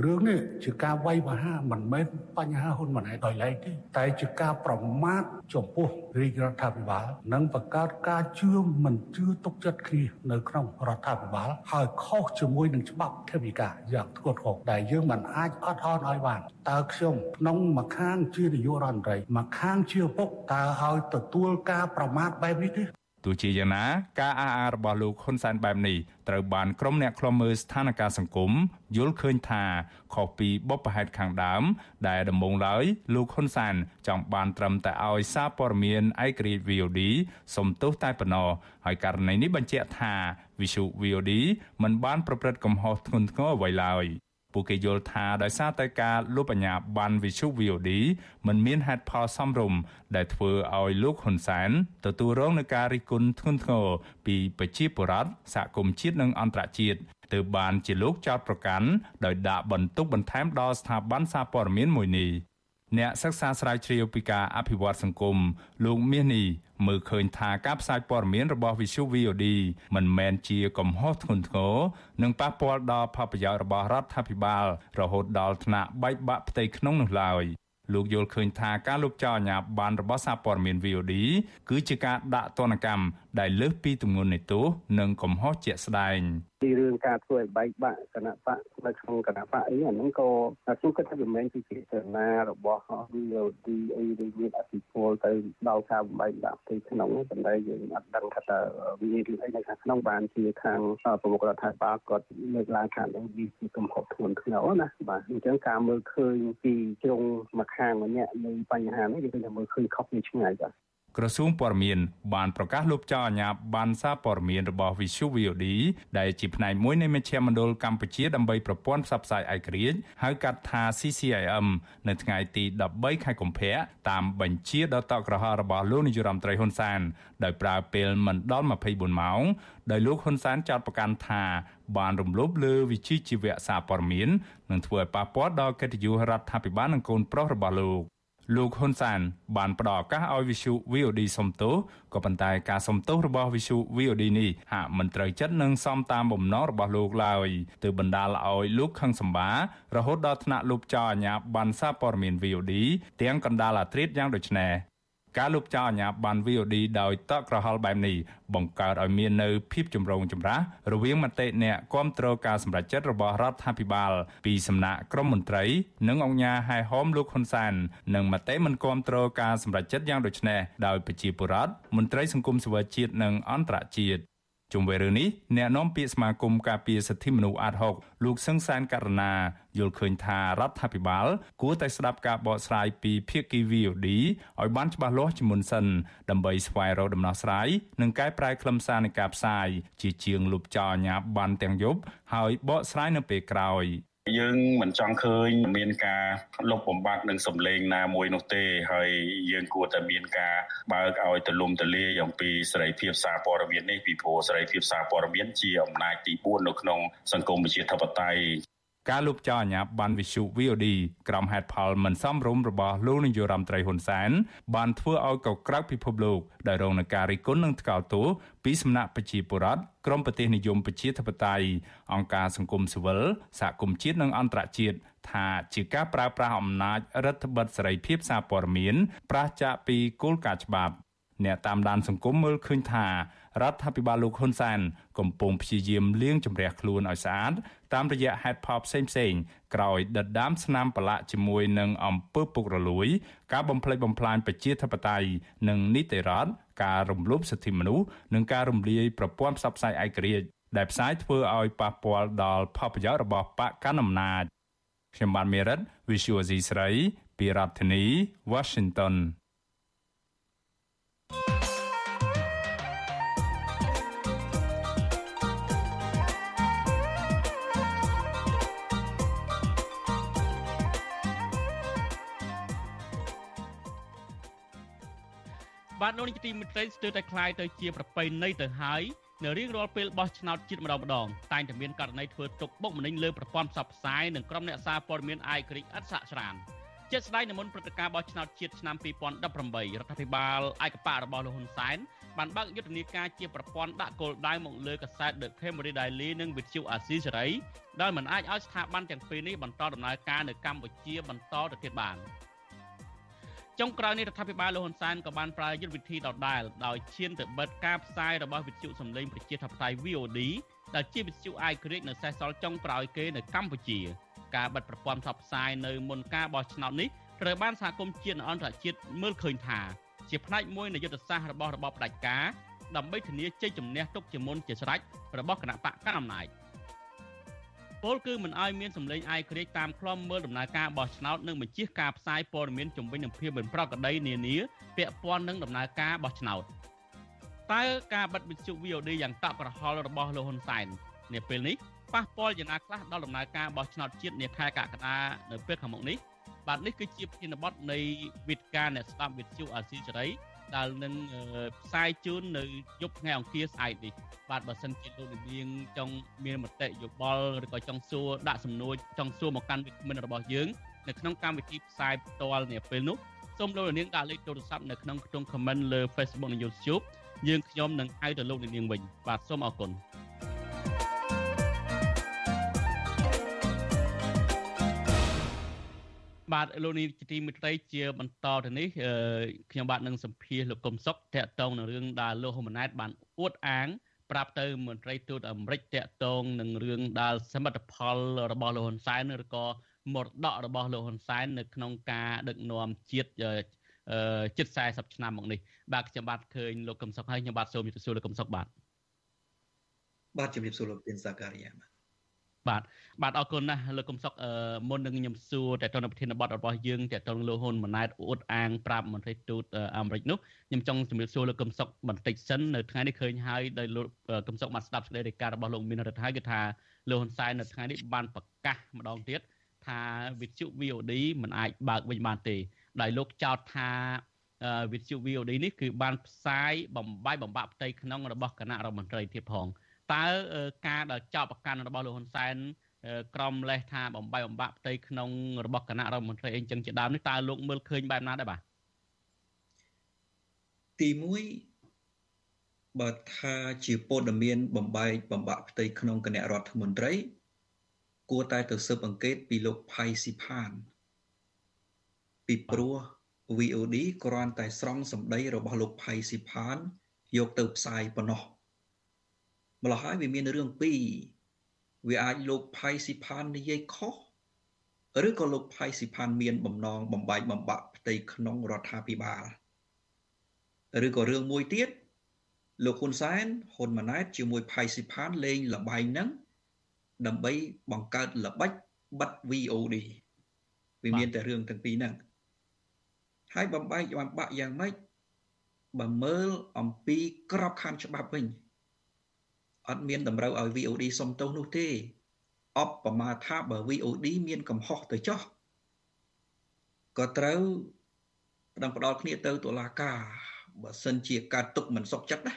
រឿងនេះជាការវាយប្រហារមិនមែនបញ្ហាហ៊ុនម៉ាណែតដោយឡែកទេតែជាការប្រមាថចំពោះរាជរដ្ឋាភិបាល និងបង្កើតការជឿមិនជឿទុកចិត្តគ្នានៅក្នុងរដ្ឋាភិបាលហើយខុសជាមួយនឹងច្បាប់ធិវិការយ៉ាងធ្ងន់ធ្ងរដែលយើងមិនអាចអត់អន់ឲ្យបានតើខ្ញុំក្នុងមួយខាងជានាយករដ្ឋមន្ត្រីមួយខាងជាឪពុកតើឲ្យទទួលការប្រមាថបែបនេះទេ ទោះជាយ៉ាងណាការអះអាងរបស់លោកហ៊ុនសែនបែបនេះត្រូវបានក្រុមអ្នកខ្លំមើលស្ថានភាពសង្គមយល់ឃើញថាខុសពីបបផែតខាងដើម ដែលដំបូងឡើយលោកហ៊ុនសែនចង់បានត្រឹមតែឲ្យសារព័ត៌មានឯករាជ្យ VOD សំទោសតែប៉ុណ្ណោះហើយករណីនេះបញ្ជាក់ថាវិសុ VOD មិនបានប្រព្រឹត្តកំហុសធ្ងន់ធ្ងរអ្វីឡើយ។ ពួកគេយល់ថាដោយសារតែការលុបអាញាបានវិសុ VOD មិនមានហេតុផលសមរម្យដែលធ្វើឲ្យលោកហ៊ុនសែនទទួលរងនឹងការរិះគន់ធ្ងន់ធ្ងរពីប្រជាពលរដ្ឋសហគមន៍ជាតិនិងអន្តរជាតិទើបបានជាលោកចោទប្រកាន់ដោយដាក់បន្ទុកបន្ថែមដល់ស្ថាប័នសារព័ត៌មានមួយនេះ អ្នកសិក្សាស្រាវជ្រាវពីការអភិវឌ្ឍសង្គមលោកមាសនេះមើលឃើញថាការផ្សាយព័ត៌មានរបស់ Visu VOD មិនមែនជាកំហុសធ្ងន់ធ្ងរនិងប៉ះពាល់ដល់ផលប្រយោជន៍របស់រដ្ឋាភិបាលរហូតដល់ថ្នាក់បែកបាក់ផ្ទៃក្នុងនោះឡើយលោកយល់ឃើញថាការលុបចោលអាញាបានរបស់សារព័ត៌មាន VOD គឺជាការដាក់ទណ្ឌកម្មដែលលើសពីទម្ងន់នៃទោសនិងកំហុសជាក់ស្ដែង ពីរឿងការធ្វើឲ្យបែកបាក់គណៈបកនៅក្នុងគណៈបកអីអាហ្នឹងក៏ខ្ញុំគិតថាវាមិនមែនជាចេតនារបស់ VOD អីឬមានអធិពលទៅដល់ការបែកបាក់ផ្ទៃក្នុងប៉ុន្តែយើងអត់ដឹងថាតើវាមានរឿងអីនៅខាងក្នុងបានជាខាងប្រមុខរដ្ឋាភិបាលគាត់លើកឡើងថានឹងវាជាកំហុសធ្ងន់ធ្ងរណាបាទអញ្ចឹងការមើលឃើញពីជ្រុងមួយខាងម្នាក់នៃបញ្ហានេះវាគឺមើលឃើញខុសពីឆ្ងាយបាទ ក្រសួងព័ត៌មានបានប្រកាសលុបចោលអាជ្ញាប័ណ្ណសារព័ត៌មានរបស់ Visu VOD ដែលជាផ្នែកមួយនៃមជ្ឈមណ្ឌលកម្ពុជាដើម្បីប្រព័ន្ធផ្សព្វផ្សាយឯករាជ្យហៅកាត់ថា CCIM នៅថ្ងៃទី13ខែកុម្ភៈតាមបញ្ជាដ៏តក់ក្រហល់របស់លោកនាយរដ្ឋមន្ត្រីហ៊ុនសែនដោយប្រើពេលមិនដល់24ម៉ោងដោយលោកហ៊ុនសែនចោទប្រកាន់ថាបានរំលោភលើវិជាជីវៈសារព័ត៌មាននិងធ្វើឲ្យប៉ះពាល់ដល់កិត្តិយសរដ្ឋាភិបាលនិងកូនប្រុសរបស់លោក លោកហ៊ុនសានបានផ្ដល់ឱកាសឲ្យវិសុ VOD សុំទោសក៏ប៉ុន្តែការសុំទោសរបស់វិសុ VOD នេះហាក់មិនត្រូវចិត្តនឹងសមតាមបំណងរបស់លោកឡើយទើបបណ្ដាលឲ្យលោកខឹងសម្បារហូតដល់ថ្នាក់លុបចោលអាញាបានសារព័ត៌មាន VOD ទាំងកណ្ដាលអាត្រិតយ៉ាងដូចនេះ ការលុបចោលអាញាបាន VOD ដោយតក់ក្រហល់បែបនេះបង្កើតឲ្យមាននៅភាពចម្រូងចម្រាសរវាងមតិអ្នកគ្រប់គ្រងការសម្រេចចិត្តរបស់រដ្ឋាភិបាល ពីសំណាក់ក្រមមន្ត្រី និងអង្គការហែហោមលោកហ៊ុនសាន និងមតិមិនគ្រប់គ្រងការសម្រេចចិត្តយ៉ាងដូចនេះដោយប្រជាពលរដ្ឋមន្ត្រីសង្គមស៊ីវិលជាតិនិងអន្តរជាតិ ជុំវិញរឿងនេះអ្នកនាំពាក្យសមាគមការពារសិទ្ធិមនុស្សអាត6លោកសឹងសានករណាយល់ឃើញថារដ្ឋាភិបាល គួរតែស្ដាប់ការបកស្រាយពីភាគី VOD ឲ្យបានច្បាស់លាស់ជាមុនសិនដើម្បីស្វែងរកដំណោះស្រាយនិងកែប្រែខ្លឹមសារនៃការផ្សាយជាជាងលុបចោលអាញាបានទាំងយប់ហើយបកស្រាយនៅពេលក្រោយ យើងមិនចង់ឃើញមានការលុបបំបាត់នឹងសម្លេងណាមួយនោះទេហើយយើងគួរតែមានការបើកឲ្យទលំទលាយអំពីសេរីភាពសារព័ត៌មាននេះពីព្រោះសេរីភាពសារព័ត៌មានជាអំណាចទី4នៅក្នុងសង្គមប្រជាធិបតេយ្យ ការលុបចោលអាញាបានវិសុ VOD ក្រុមហេតុផលមិនសមរម្យរបស់លោកនាយរដ្ឋមន្ត្រីហ៊ុនសែនបានធ្វើឲ្យកក្រៅពិភពលោកដែលរងនឹងការរិះគន់និងថ្កោលទោសពីសំណាក់ប្រជាពលរដ្ឋក្រមប្រទេសនិយមប្រជាធិបតេយ្យអង្គការសង្គមស៊ីវិលសហគមន៍ជាតិនិងអន្តរជាតិថាជាការប្រើប្រាស់អំណាចរដ្ឋបិទសេរីភាពសារព័ត៌មានប្រាសចាកពីគោលការណ៍ច្បាប់អ្នកតាមដានសង្គមមើលឃើញថារដ្ឋាភិបាលលោកហ៊ុនសែនកំពុងព្យាយាមលាងជម្រះខ្លួនឲ្យស្អាត តាមរយៈហេតុផលផ្សេងផ្សេងក្រោយដដាមស្នាមប្រឡាក់ជាមួយនឹងអំពើពុករលួយ ការបំផ្លិចបំផ្លាញប្រជាធិបតេយ្យនិងនីតិរដ្ឋការរំលោភសិទ្ធិមនុស្សនិងការរំលាយប្រព័ន្ធផ្សព្វផ្សាយឯករាជ្យដែលផ្សាយធ្វើឲ្យប៉ះពាល់ដល់ផលប្រយោជន៍របស់បកកណ្ដាលអំណាចខ្ញុំបានមេរិត Visual C ស្រី ពីរដ្ឋធានី Washington បាទលោកនាយកទីមេត្រីស្ទើរតែคล้ายទៅជាប្រពៃណីទៅហើយនៅរៀងរាល់ពេលបោះឆ្នោតជាតិម្ដងម្ដងតែងតែមានករណីធ្វើទុកបុកម្នេញលើប្រព័ន្ធផ្សព្វផ្សាយនិងក្រុមអ្នកសារព័ត៌មានអាយក្រិចឥតសាកស្រានជាស្ដែងនៅមុនព្រឹត្តិការណ៍បោះឆ្នោតជាតិឆ្នាំ2018រដ្ឋាភិបាលឯកបៈរបស់លោកហ៊ុនសែន បានបើកយុទ្ធនាការជាប្រព័ន្ធដាក់គោលដៅមកលើកាសែត The Camry Daily និងវិទ្យុអាស៊ីសេរីដោយមិនអាចឲ្យស្ថាប័នទាំងពីរនេះបន្តដំណើរការនៅកម្ពុជាបន្តទៅទៀតបាន ចុងក្រោយនេះរដ្ឋាភិបាលលោកហ៊ុនសែនក៏បានប្រើយុទ្ធវិធីដដែលដោយឈានទៅបិទការផ្សាយរបស់វិទ្យុសម្លេងប្រជាធិបតេយ្យ VOD ដែលជាវិទ្យុអាយក្រិចនៅសេសសល់ចុងក្រោយគេនៅកម្ពុជាការបិទប្រព័ន្ធផ្សព្វផ្សាយនៅមុនការបោះឆ្នោតនេះត្រូវបានសហគមន៍ជាតិនិងអន្តរជាតិមើលឃើញថាជាផ្នែកមួយនៃយុទ្ធសាស្ត្ររបស់របបផ្ដាច់ការដើម្បីធានាជ័យជំនះទុកជាមុនជាស្រេចរបស់គណៈបកកណ្ដាលអំណាច ពលគឺមិនអោយមានសម្លេងអាយក្រិចតាមខ្លំមើលដំណើរការបោះឆ្នោតនិងបញ្ជាការផ្សាយព័ត៌មានជំវិញនឹងភាពមិនប្រក្រតីនានាពាក់ព័ន្ធនឹងដំណើរការបោះឆ្នោតតើការបិទវិទ្យុ VOD យ៉ាងតក់ក្រហល់របស់លោកហ៊ុនសែននាពេលនេះប៉ះពាល់យ៉ាងណាខ្លះដល់ដំណើរការបោះឆ្នោតជាតិនាខែកក្កដានៅពេលខាងមុខនេះបាទនេះគឺជាប្រធានបទនៃវិទ្យការអ្នកស្ដាប់វិទ្យុអាស៊ីសេរី ដែលនឹងផ្សាយជូននៅយប់ថ្ងៃអង្គារស្អែកនេះបាទបើសិនជាលោកនាងចង់មានមតិយោបល់ឬក៏ចង់សួរដាក់សំណួរចង់សួរមកកាន់វិក្កាមរបស់យើងនៅក្នុងកម្មវិធីផ្សាយផ្ទាល់នាពេលនោះសូមលោកនាងដាក់លេខទូរស័ព្ទនៅក្នុងខ្ទង់ comment លើ Facebook និង YouTube យើងខ្ញុំនឹងហៅទៅលោកនាងវិញបាទសូមអរគុណ បាទលោកនាងជាទីមេត្រីជាបន្តទៅនេះខ្ញុំបាទនឹងសម្ភាសលោកកុំសុកតាក់ទងនឹងរឿងដែលលោកហ៊ុនម៉ាណែតបានអួតអាង ប្រាប់ទៅមន្ត្រីទូតអាមេរិកតាក់ទងនឹងរឿងដែលសមិទ្ធផលរបស់លោកហ៊ុនសែនឬក៏មរតករបស់លោកហ៊ុនសែននៅក្នុងការដឹកនាំជាតិជិត40ឆ្នាំមកនេះបាទខ្ញុំបាទឃើញលោកកឹមសុខហើយខ្ញុំបាទសូមជម្រាបសួរលោកកឹមសុខបាទបាទជម្រាបសួរលោកទីនសាការីយ៉ាបាទ បាទបាទអរគុណណាស់លោកកុំសុកមុននឹងខ្ញុំសួរតើតនៅប្រធានបទរបស់យើងតើតលោកហ៊ុនម៉ាណែតអួតអាងប្រាប់មន្ត្រីទូតអាមេរិកនោះខ្ញុំចង់ជំរាបសួរលោកកុំសុកបន្តិចសិននៅថ្ងៃនេះឃើញហើយដោយលោកកុំសុកបានស្ដាប់សេចក្តីរាយការណ៍របស់លោកមានរដ្ឋហើយគឺថាលោកហ៊ុនសែននៅថ្ងៃនេះបានប្រកាសម្ដងទៀតថាវិទ្យុ VOD មិនអាចបើកវិញបានទេដោយលោកចោទថាវិទ្យុ VOD នេះគឺបានផ្សាយបំបាយបំបាក់ផ្ទៃក្នុងរបស់គណៈរដ្ឋមន្ត្រីទៀតផង តើការដែលចោទប្រកាន់របស់លោកហ៊ុនសែនក្រមលេសថាបំបីបំបាក់ផ្ទៃក្នុងរបស់គណៈរដ្ឋមន្ត្រីអីចឹងជាដើមនេះតើលោកមើលឃើញបែបណាដែរបាទទី1បើថាជាព័ត៌មានបំបែកបំបាក់ផ្ទៃក្នុងគណៈរដ្ឋមន្ត្រី គួរតែទៅស៊ើបអង្កេតពីលោកផៃស៊ីផានពីព្រោះ VOD គ្រាន់តែស្រង់សម្ដីរបស់លោកផៃស៊ីផានយកទៅផ្សាយប៉ុណ្ណោះ ម្ល៉េះហើយវាមានរឿងពីរវាអាចលោកផៃស៊ីផាននិយាយខុសឬក៏លោកផៃស៊ីផានមានបំណងបំបែកបំបាក់ផ្ទៃក្នុងរដ្ឋាភិបាលឬក៏រឿងមួយទៀតលោកហ៊ុនសែនហ៊ុនម៉ាណែតជាមួយផៃស៊ីផានលេងលបែងហ្នឹងដើម្បីបង្កើតល្បិចបិទ VOD វាមានតែរឿងទាំងពីរហ្នឹងហើយបំបែកបំបាក់យ៉ាងម៉េចបើមើលអំពីក្របខ័ណ្ឌច្បាប់វិញ អត់មានតម្រូវឲ្យ VOD សុំទោសនោះទេអបប្រមាថាបើ VOD មានកំហុសទៅចោះក៏ត្រូវផ្ដងផ្ដាល់គ្នាទៅតុលាការបើសិនជាការទុកមិនសុខចិត្តណា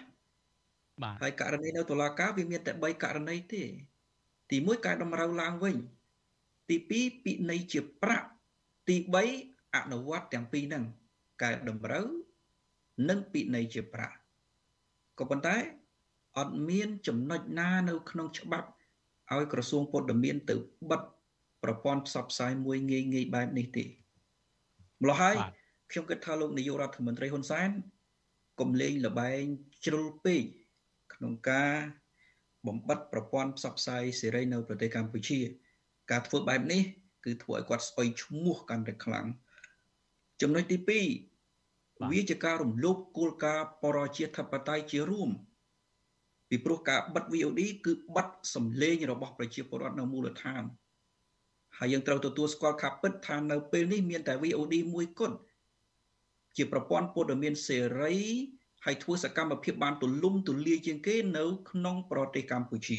បាទហើយករណីនៅតុលាការវាមានតែ3ករណីទេ ទី1ការតម្រូវឡើងវិញ ទី2ពិន័យជាប្រាក់ទី3អនុវត្តទាំងពីរហ្នឹងកែតម្រូវនិងពិន័យជាប្រាក់ក៏ប៉ុន្តែ អត់មានចំណុចណានៅក្នុងច្បាប់ឲ្យក្រសួងពុទ្ធមានទៅបិទប្រព័ន្ធផ្សព្វផ្សាយមួយងាយងាយបែបនេះទេម្ល៉េះហើយខ្ញុំគិតថាលោកនាយករដ្ឋមន្ត្រីហ៊ុនសែនកុំលេងលបែងជ្រុលពេកក្នុងការបំបិតប្រព័ន្ធផ្សព្វផ្សាយសេរីនៅប្រទេសកម្ពុជា ការធ្វើបែបនេះ គឺធ្វើឲ្យគាត់ស្អុយឈ្មោះកាន់តែខ្លាំងចំណុចទី2វាជាការរំលោភគោលការណ៍បរាជាធិបតេយ្យជារួម ពីព្រោះការបិទ VOD គឺបិទសម្លេងរបស់ប្រជាពលរដ្ឋនៅមូលដ្ឋានហើយយើងត្រូវទទួលស្គាល់ខាពិតថានៅពេលនេះមានតែ VOD មួយគត់ជាប្រព័ន្ធព័ត៌មានសេរីហើយធ្វើសកម្មភាពបានទូលំទូលាយជាងគេនៅក្នុងប្រទេសកម្ពុជា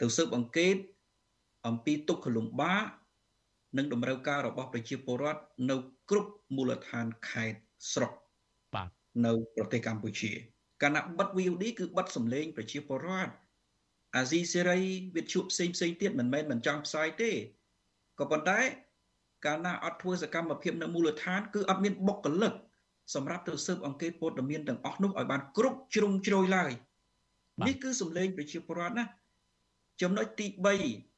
ទៅស៊ើបអង្កេតអំពីទុកខលំបាកនិងតម្រូវការរបស់ប្រជាពលរដ្ឋនៅគ្រប់មូលដ្ឋានខេត្តស្រុកបាទនៅប្រទេសកម្ពុជា កាលណាបិទ VOD គឺបិទសម្លេងប្រជាពលរដ្ឋអាស៊ីសេរីវិទ្យុផ្សេងផ្សេងទៀតមិនមែនមិនចង់ផ្សាយទេក៏ប៉ុន្តែកាលណាអត់ធ្វើសកម្មភាពនៅមូលដ្ឋាន គឺអត់មានបុគ្គលិកសម្រាប់ទៅស៊ើបអង្កេតព័ត៌មានទាំងអស់នោះឲ្យបានគ្រប់ជ្រុងជ្រោយឡើយនេះគឺសម្លេងប្រជាពលរដ្ឋណាចំណុចទី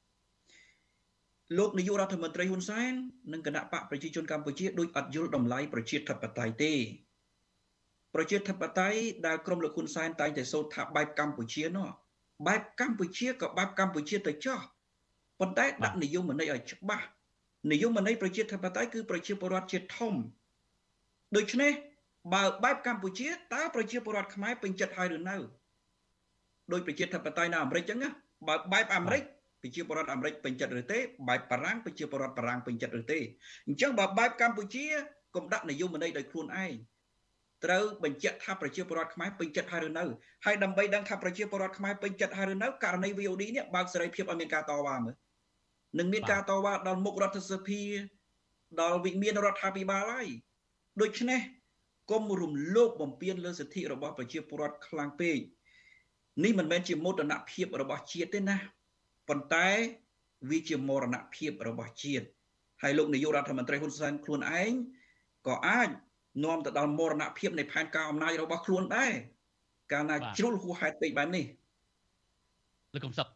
3លោកនាយករដ្ឋមន្ត្រីហ៊ុនសែននិងគណៈបកប្រជាជនកម្ពុជាដូចអត់យល់តម្លៃប្រជាធិបតេយ្យទេ ប្រជាធិបតេយ្យដែលក្រមលោកហ៊ុនសែនតែងតែសូត្រថាបែបកម្ពុជានោះបែបកម្ពុជាក៏បែបកម្ពុជាទៅចោះប៉ុន្តែដាក់និយមន័យឲ្យច្បាស់និយមន័យប្រជាធិបតេយ្យគឺប្រជាពលរដ្ឋជាធំដូច្នេះបើបែបកម្ពុជាតើប្រជាពលរដ្ឋខ្មែរពេញចិត្តហើយឬនៅដោយប្រជាធិបតេយ្យនៅអាមេរិកចឹងណាបើបែបអាមេរិកប្រជាពលរដ្ឋអាមេរិកពេញចិត្តឬទេបែបបារាំងប្រជាពលរដ្ឋបារាំងពេញចិត្តឬទេអញ្ចឹងបើបែបកម្ពុជាកុំដាក់និយមន័យដោយខ្លួនឯង ត្រូវបញ្ជាក់ថាប្រជាពលរដ្ឋខ្មែរពេញចិត្តហើយឬនៅហើយដើម្បីដឹងថាប្រជាពលរដ្ឋខ្មែរពេញចិត្តហើយឬនៅករណី VOD នេះបើកសេរីភាពឲ្យមានការតវ៉ាមើលនឹងមានការតវ៉ាដល់មុខរដ្ឋសភាដល់វិមានរដ្ឋាភិបាលហើយដូច្នេះគុំរំលោភបំពានលើសិទ្ធិរបស់ប្រជាពលរដ្ឋខ្លាំងពេកនេះមិនមែនជាមោទនភាពរបស់ជាតិទេណាប៉ុន្តែវាជាមរណភាពរបស់ជាតិហើយលោកនាយករដ្ឋមន្ត្រីហ៊ុនសែនខ្លួនឯងក៏អាច នាំទៅដល់មរណភាពនៃផែនការអំណាចរបស់ខ្លួនដែរកាលណាជ្រុលហួសហេតុពេកបែបនេះលោកកំសុក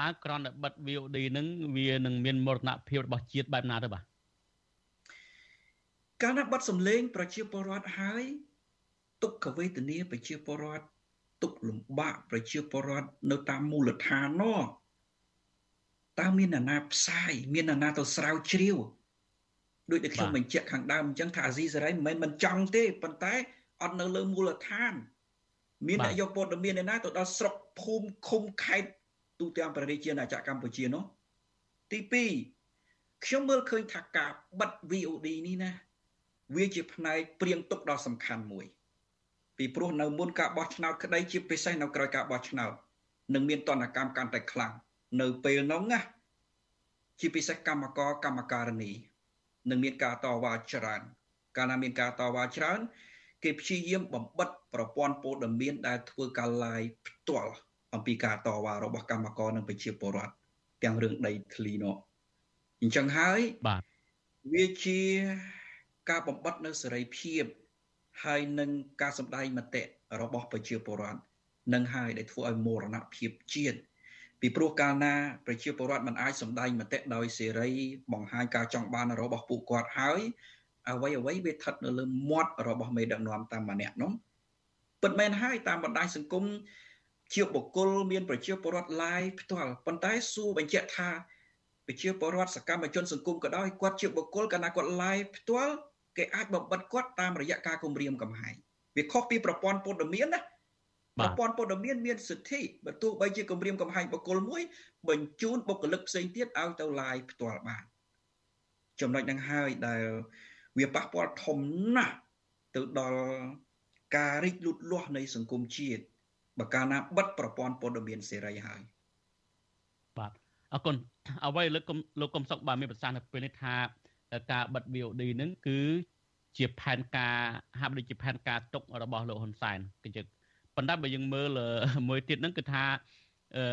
តើក្រនតែបិទ VOD នឹងវានឹងមានមរណភាពរបស់ជាតិបែបណាទៅបាទកាលណាបិទសម្លេង ប្រជាពលរដ្ឋហើយទុក្ខវេទនាប្រជាពលរដ្ឋទុក្ខលំបាកប្រជាពលរដ្ឋនៅតាមមូលដ្ឋាននោះតើមានអ្នកណាផ្សាយមានអ្នកណាទៅស្រាវជ្រាវ ដោយដែលខ្ញុំបញ្ជាក់ខាងដើមអញ្ចឹងថាអាស៊ីសេរីមិនមែនមិនចង់ទេប៉ុន្តែអត់នៅលើមូលដ្ឋាន មានអ្នកយកព័ត៌មានឯណាទៅដល់ស្រុកភូមិឃុំខេត្តទូទាំងប្រទេសជាណាចក្រកម្ពុជានោះទី2ខ្ញុំមើលឃើញថាការបិទ VOD នេះណា វាជាផ្នែកព្រៀងទុកដ៏សំខាន់មួយ ពីព្រោះនៅមុនការបោះឆ្នោតក្តីជាពិសេសនៅក្រោយការបោះឆ្នោតនឹងមានតនកម្មកាន់តែខ្លាំងនៅពេលនោះណាជាពិសេសកម្មករកម្មការនី នឹងមានការតវ៉ាច្រើន កាលណាមានការតវ៉ាច្រើន គេព្យាយាមបំបិតប្រព័ន្ធព័ត៌មានដែលធ្វើការ live ផ្ទាល់អំពីការតវ៉ារបស់កម្មករនិងប្រជាពលរដ្ឋទាំងរឿងដីធ្លីនោះអញ្ចឹងហើយបាទវាជាការបំបត្តិនៅសេរីភាពហើយនឹងការសម្ដែងមតិរបស់ប្រជាពលរដ្ឋនឹងហើយដែលធ្វើឲ្យមរណភាពជាតិ ពីព្រោះកាលណាប្រជាពលរដ្ឋមិនអាចសម្ដែងមតិដោយសេរីបង្ហាញការចង់បានរបស់ពួកគាត់ហើយអ្វីអ្វីវាស្ថិតនៅលើមាត់របស់មេដឹកនាំតាមម្នាក់នោះពិតមែនហើយតាមបណ្ដាញសង្គមជាបុគ្គលមានប្រជាពលរដ្ឋ live ផ្ទាល់ប៉ុន្តែសួរបញ្ជាក់ថាប្រជាពលរដ្ឋសកម្មជនសង្គមក៏ដោយគាត់ជាបុគ្គលកាលណាគាត់ live ផ្ទាល់គេអាចបំបិតគាត់តាមរយៈការគម្រាមកំហែងវាខុសពីប្រព័ន្ធព័ត៌មានណា ប្រព័ន្ធព័ត៌មានមានសិទ្ធិបើទោះបីជាគម្រាមកំហែងបុគ្គលមួយ បញ្ជូនបុគ្គលិកផ្សេងទៀតឲ្យទៅ live ផ្ទាល់បានចំណុចហ្នឹងហើយដែលវាប៉ះពាល់ធំណាស់ទៅដល់ការរីកលូតលាស់នៃសង្គមជាតិបើកាលណាបិទប្រព័ន្ធព័ត៌មានសេរីហើយបាទអរគុណអ្វីលើកលោកកំសុកបាទមានប្រសាសន៍នៅពេលនេះថាការបិទ VOD នឹងគឺជាផែនការហាក់ដូចជាផែនការទុករបស់លោកហ៊ុនសែនគឺជឹក ប៉ុន្តែបើយើងមើលមួយទៀតហ្នឹងគឺថាអឺ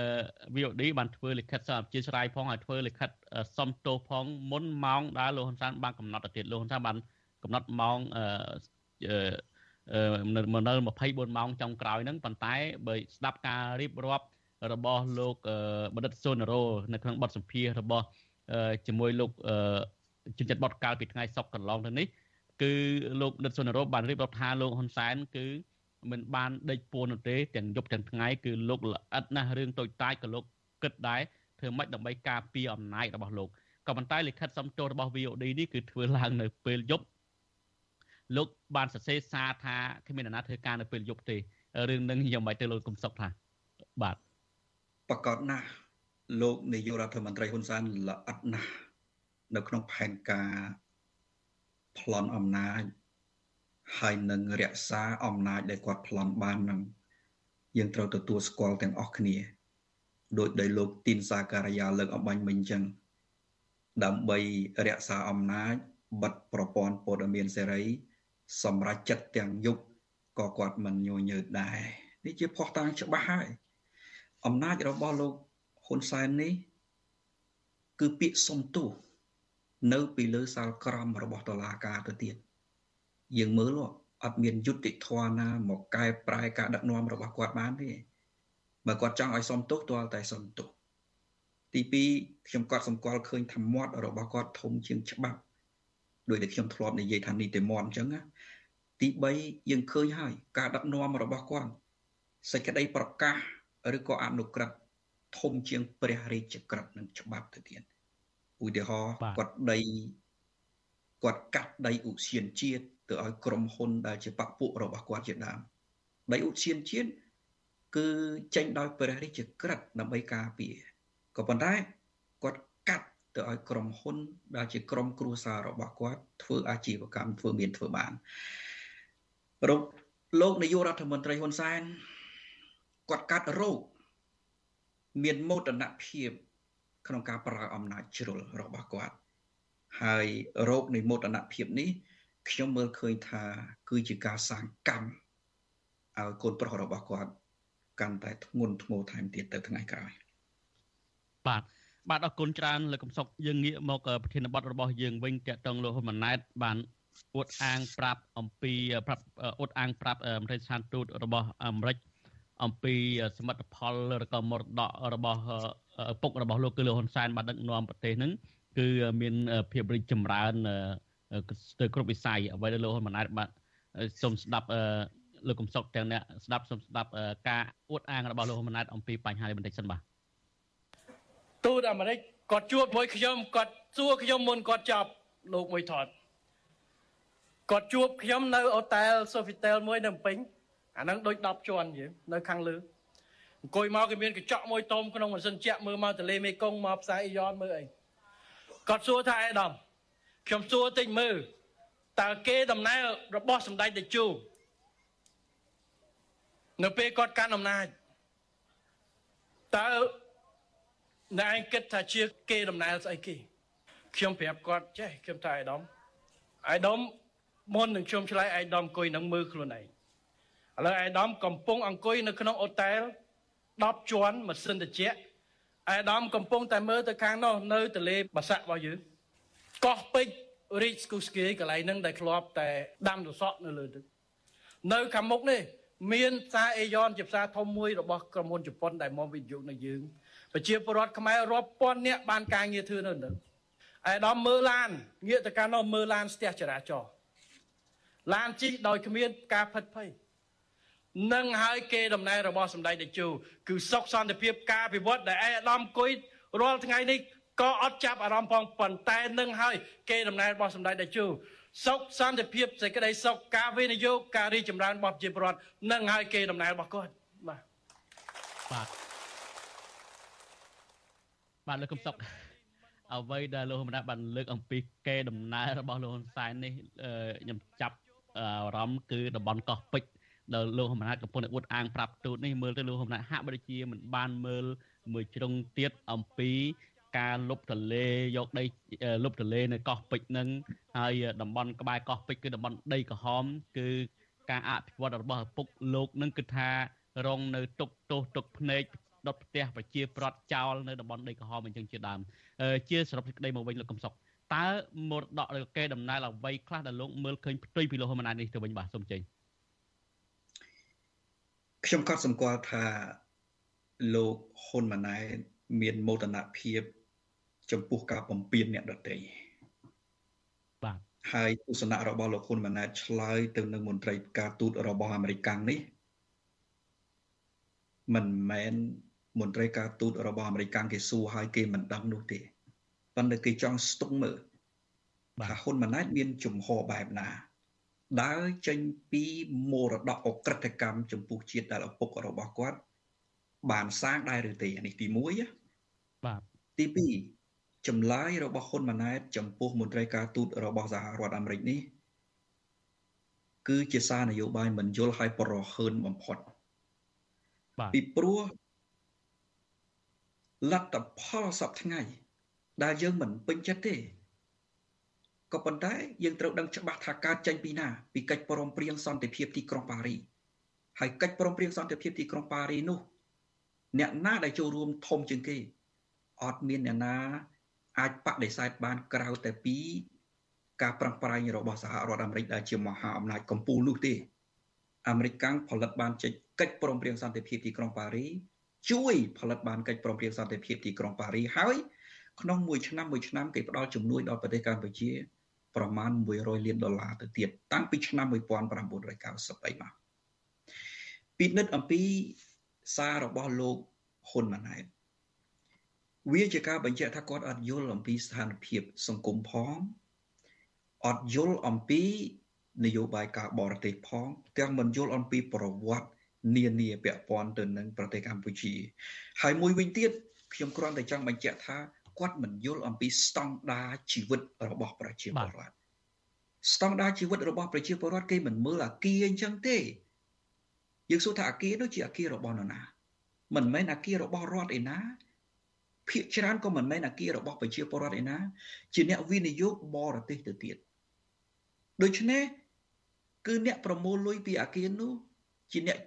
VOD បានធ្វើលិខិតសារអព្យាស្រ័យផងហើយធ្វើលិខិតសុំទោសផងមុនម៉ោងដែលលោកហ៊ុនសែនបានកំណត់ទៅទៀតលោកហ៊ុនសែនបានកំណត់ម៉ោងអឺនៅនៅ24ម៉ោងចុងក្រោយហ្នឹងប៉ុន្តែបើស្ដាប់ការរៀបរាប់របស់លោកបណ្ឌិតសុនរោនៅក្នុងបទសម្ភាសរបស់ជាមួយលោកជនចិត្តបតកាលពីថ្ងៃសុកកន្លងទៅនេះគឺលោកដិតសុនរោបានរៀបរាប់ថាលោកហ៊ុនសែនគឺ មិនបានដេកពួននោះទេទាំងយប់ទាំងថ្ងៃគឺលោកល្អិតណាស់រឿងតូចតាចក៏លោកគិតដែរធ្វើម៉េចដើម្បីការពារអំណាចរបស់លោកក៏ប៉ុន្តែលិខិតសំទោសរបស់ VOD នេះគឺធ្វើឡើងនៅពេលយប់លោកបានសរសេរសារថាគ្មានអ្នកណាធ្វើការនៅពេលយប់ទេរឿងនឹងយ៉ាងម៉េចទៅលោកកំសុកថាបាទប្រកាសណាស់លោកនាយករដ្ឋមន្ត្រីហ៊ុនសែនល្អិតណាស់នៅក្នុងផែនការប្លន់អំណាច ហើយនឹងរក្សាអំណាចដែលគាត់ប្លន់បាននឹងយើងត្រូវទទួលស្គាល់ទាំងអស់គ្នាដោយដែលលោកទីនសាការីយ៉ាលើកអបាញ់មិញអញ្ចឹងដើម្បីរក្សាអំណាចបិទប្រព័ន្ធព័ត៌មានសេរី សម្រាប់ចិត្តទាំងយុគក៏គាត់មិនញញើតដែរនេះជាផុសតាងច្បាស់ហើយអំណាចរបស់លោកហ៊ុនសែននេះ គឺពាក្យសុំទោសនៅពីលើសាលក្រមរបស់តុលាការទៅទៀត យើងមើលអត់មានយុត្តិធម៌ណាមកកែប្រែការដឹកនាំរបស់គាត់បានទេបើគាត់ចង់ឲ្យសុំទោសទាល់តែសុំទោសទី2ខ្ញុំគាត់សម្គាល់ឃើញថាមាត់របស់គាត់ធំជាងច្បាប់ដោយដែលខ្ញុំធ្លាប់និយាយថានីតិមន្តអញ្ចឹងណាទី3យើងឃើញហើយការដឹកនាំរបស់គាត់សេចក្តីប្រកាសឬក៏អនុក្រឹត្យធំជាងព្រះរាជក្រឹត្យនិងច្បាប់ទៅទៀតឧទាហរណ៍គាត់ដីគាត់កាត់ដីឧស្សាហជាតិ ទៅឲ្យក្រុមហ៊ុនដែលជាបពពួករបស់គាត់ជាដើមដីឧស្សាហជាតិគឺចេញដោយព្រះរាជក្រឹត្យដើម្បីការពារក៏ប៉ុន្តែគាត់កាត់ទៅឲ្យក្រុមហ៊ុនដែលជាក្រុមគ្រួសាររបស់គាត់ធ្វើអាជីវកម្មធ្វើមានធ្វើបានរកលោកនាយករដ្ឋមន្ត្រីហ៊ុនសែនគាត់កាត់រោគមានមោទនភាពក្នុងការប្រើអំណាចជ្រុលរបស់គាត់ហើយរោគនៃមោទនភាពនេះ ខ្ញុំមើលឃើញថា គឺជាការសាងកម្មឲ្យកូនប្រុសរបស់គាត់កាន់តែធ្ងន់ធ្ងរថែមទៀតទៅថ្ងៃក្រោយបាទបាទអរគុណច្រើនលោកកំសុកយើងងាកមកប្រធានបទរបស់យើងវិញតកតងលោកហ៊ុនម៉ាណែតបានអួតអាងប្រាប់អំពីប្រាប់អួតអាងប្រាប់មន្ត្រីស្ថានទូតរបស់អាមេរិកអំពីសមិទ្ធផលឬក៏មរតករបស់ឪពុករបស់លោកគឺលោកហ៊ុនសែនបានដឹកនាំប្រទេសហ្នឹងគឺមានភាពរីកចម្រើន ទៅគ្រប់វិស័យអ្វីដែលលោកហ៊ុនម៉ាណែតបាទសូមស្ដាប់លោកកំសុកទាំងអ្នកស្ដាប់សូមស្ដាប់ការអួតអាងរបស់លោកហ៊ុនម៉ាណែតអំពីបញ្ហានេះបន្តិចសិនបាទទូតអាមេរិកគាត់ជួបមួយខ្ញុំគាត់សួរខ្ញុំមុនគាត់ចាប់លោកមួយថតគាត់ជួបខ្ញុំនៅអូតែល Sofitel មួយនៅភ្នំពេញអាហ្នឹងដូច10ជាន់យើងនៅខាងលើអង្គុយមកគេមានកញ្ចក់មួយតុំក្នុងម៉ាស៊ីនជែកមើលមកទលេមេគង្គមកផ្សាយអ៊ីយ៉នមើលអីគាត់សួរថាអេដាម ខ្ញុំសួរតិចមើលតើគេដំណើររបស់សម្ដេចតេជោនៅពេលគាត់កាន់អំណាចតើណែឯងគិតថាជាគេដំណើរស្អីគេខ្ញុំប្រាប់គាត់ចេះខ្ញុំថាអេដាមអេដាមមុននឹងខ្ញុំឆ្លើយអេដាមអង្គុយនឹងមើលខ្លួនឯងឥឡូវអេដាមកំពុងអង្គុយនៅក្នុងអូតែល10ជាន់ម៉ាស៊ីនត្រជាក់អេដាមកំពុងតែមើលទៅខាងនោះនៅទលេបាសាក់របស់យើង កោះពេជ្ររីកស្គូស្គីកន្លែងហ្នឹងដែលធ្លាប់តែដាំសសក់នៅលើទឹកនៅខាងមុខនេះមានផ្សារអេយ៉នជាផ្សារធំមួយរបស់ក្រុមហ៊ុនជប៉ុនដែលមកវិនិយោគនៅយើងប្រជាពលរដ្ឋខ្មែររាប់ពាន់នាក់បានការងារធ្វើនៅនឹងឯដល់មើលឡានងាកទៅកាន់នោះមើលឡានស្ទះចរាចរណ៍ឡានជិះដោយគ្មានការផិតភ័យនឹងហើយគេដំណើររបស់សម្ដេចតេជោគឺសុខសន្តិភាពការពិវត្តដែលឯអាដាមគុយរាល់ថ្ងៃនេះ ក៏អត់ចាប់អារម្មណ៍ផងប៉ុន្តែនឹងហើយគេដំណើររបស់សម្ដេចតេជោសុខសន្តិភាពសេចក្តីសុខការវិនិយោគការរីចម្រើនរបស់ប្រជាពលរដ្ឋនឹងហើយគេដំណើររបស់គាត់បាទបាទបាទលោកកំសុកអ្វីដែលលោកហ៊ុនម៉ាណែតបានលើកអំពីកេរដំណើររបស់លោកហ៊ុនសែននេះខ្ញុំចាប់អារម្មណ៍គឺតំបន់កោះពេជ្រដែលលោកហ៊ុនម៉ាណែតកំពុងតែអួតអាងប្រាប់ទូតនេះមើលទៅលោកហ៊ុនម៉ាណែតហាក់បីជាមិនបានមើលមួយជ្រុងទៀតអំពី ការលុបទលេយកដីលុបទលេនៅកោះពេជ្រនឹងហើយតំបន់ក្បែរកោះពេជ្រគឺតំបន់ដីក្រហម គឺការអភិវឌ្ឍរបស់ឪពុកលោកនឹងគឺថារងនៅទុកទោសទុកភ្នែកដុតផ្ទះប្រជាប្រដ្ឋចោលនៅតំបន់ដីក្រហមអញ្ចឹងជាដើមជាសរុបសេចក្តីមកវិញលោកកំសុកតើមរតកឬកេរដំណែលអ្វីខ្លះដែលលោកមើលឃើញផ្ទុយពីលោកហ៊ុនម៉ាណែតនេះទៅវិញបាទសូមចេញខ្ញុំក៏សម្គាល់ថាលោកហ៊ុនម៉ាណែតមានមោទនភាព ចំពោះការបំពេញអ្នកដទៃបាទហើយទស្សនៈរបស់លោកហ៊ុនម៉ាណែតឆ្លើយទៅនឹងមន្ត្រីការទូតរបស់អាមេរិកនេះមិនមែនមន្ត្រីការទូតរបស់អាមេរិកគេសួរឲ្យគេមិនដឹងនោះទេប៉ុន្តែគេចង់ស្ទង់មើលថាហ៊ុនម៉ាណែតមានជំហរបែបណាដើរចេញពីមរតកអក្រិតកម្មចំពោះជាតិដែលឪពុករបស់គាត់បានសាងដែរឬទេនេះទី1បាទទី2 ចម្លើយរបស់ហ៊ុនម៉ាណែតចំពោះមន្ត្រីការទូតរបស់សហរដ្ឋអាមេរិកនេះគឺជាសារនយោបាយមិនយល់ឲ្យប្រហើនបំផុតបាទពីព្រោះលទ្ធផលសពថ្ងៃ ដែលយើងមិនពេញចិត្តទេក៏ប៉ុន្តែយើងត្រូវដឹងច្បាស់ថាកើតចេញពីណាពីកិច្ចព្រមព្រៀងសន្តិភាពទីក្រុងប៉ារីហើយកិច្ចព្រមព្រៀងសន្តិភាពទីក្រុងប៉ារីនោះ អ្នកណាដែលចូលរួមធំជាងគេអត់មានអ្នកណា អាចបដិសេធបានក្រៅតែពីការប្រឹងប្រែងរបស់សហរដ្ឋអាមេរិកដែលជាមហាអំណាចកំពូលនោះទេអាមេរិកកាំងផលិតបានចេញកិច្ចព្រមព្រៀងសន្តិភាពទីក្រុងប៉ារីជួយផលិតបានកិច្ចព្រមព្រៀងសន្តិភាពទីក្រុងប៉ារីហើយក្នុងមួយឆ្នាំមួយឆ្នាំគេផ្ដល់ជំនួយដល់ប្រទេសកម្ពុជា ប្រមាណ100លានដុល្លារទៅទៀតតាំងពីឆ្នាំ1990អីមកពិនិត្យអំពីសាររបស់លោកហ៊ុនម៉ាណែត វាជាការបញ្ជាក់ថាគាត់អត់យល់អំពីស្ថានភាពសង្គមផងអត់យល់អំពីនយោបាយការបរទេសផងទាំងមិនយល់អំពីប្រវត្តិនានាពាក់ព័ន្ធទៅនឹងប្រទេសកម្ពុជា ហើយមួយវិញទៀតខ្ញុំគ្រាន់តែចង់បញ្ជាក់ថាគាត់មិនយល់អំពីស្តង់ដារជីវិតរបស់ប្រជាពលរដ្ឋស្តង់ដារជីវិតរបស់ប្រជាពលរដ្ឋគេមិនមើលអាគារអញ្ចឹងទេយើងសួរថាអាគារនោះជាអាគាររបស់នរណាមិនមែនអាគាររបស់រដ្ឋឯណា ភាគច្រើនក៏មិនមែនអាគាររបស់ប្រជាពលរដ្ឋឯណា ជាអ្នកវិនិយោគបរទេសទៅទៀតដូច្នេះគឺអ្នកប្រមូលលុយពីអាគារនោះជាអ្នក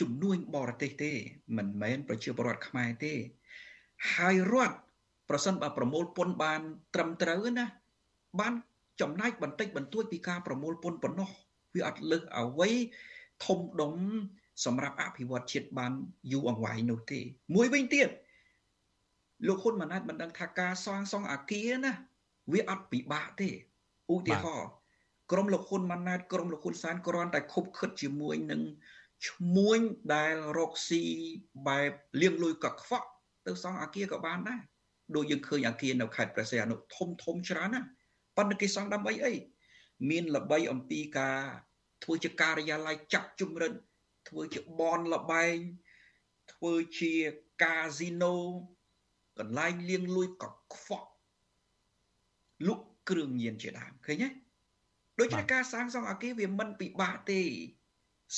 ជំនួញបរទេសទេ មិនមែនប្រជាពលរដ្ឋខ្មែរទេ ហើយរដ្ឋប្រសិនបើប្រមូលពន្ធបាន ត្រឹមត្រូវណាបានចំណាយបន្តិចបន្តួចពីការប្រមូលពន្ធប៉ុណ្ណោះវាអត់លើសអ្វីធំដុំសម្រាប់អភិវឌ្ឍជាតិបានយូរអង្វែងនោះទេ មួយវិញទៀត លោកហ៊ុនម៉ាណែតមិនដឹងថាការសាងសង់អាគារណាវាអត់ពិបាកទេឧទាហរណ៍ក្រុមលោកហ៊ុនម៉ាណែតក្រុមលោកហ៊ុនសែនគ្រាន់តែខົບខិតជាមួយនឹងឈ្មួញដែលរកស៊ីបែបលៀងលុយកខ្វក់ទៅសង់អាគារក៏បានដែរដូចយើងឃើញអាគារនៅខេត្តព្រះសីហនុធំធំច្រើនណាប៉ុន្តែគេសង់ដើម្បីអីមានល្បីអំពីការធ្វើជាការិយាល័យចាក់ជំរិនធ្វើជាបនលបែងធ្វើជាកាស៊ីណូ កន្លែងលៀងលួយកខ្វក់លុកគ្រឿងញៀនជាដើមឃើញទេដូច្នេះការសាងសង់អគារវាមិនពិបាកទេ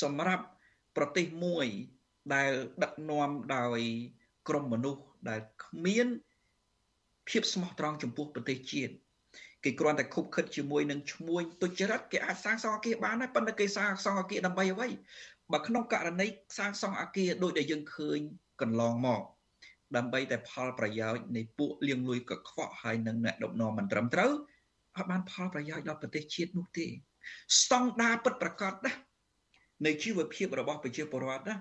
សម្រាប់ប្រទេសមួយដែលដឹកនាំដោយក្រុមមនុស្សដែលគ្មានភាពស្មោះត្រង់ចំពោះប្រទេសជាតិគេគ្រាន់តែខុបខិតជាមួយនឹងឈ្មួញទុច្ចរិតគេអាចសាងសង់អគារបានដែរប៉ុន្តែគេសាងសង់អគារដើម្បីអ្វីបើក្នុងករណីសាងសង់អគារដូចដែលយើងឃើញកន្លងមក ដើម្បីតែផលប្រយោជន៍នៃពួកលៀងលួយកខ្វក់ហើយនឹងអ្នកដឹកនាំមិនត្រឹមត្រូវអត់បានផលប្រយោជន៍ដល់ប្រទេសជាតិនោះទេ ស្តង់ដារពិតប្រាកដណានៃជីវភាពរបស់ប្រជាពលរដ្ឋណា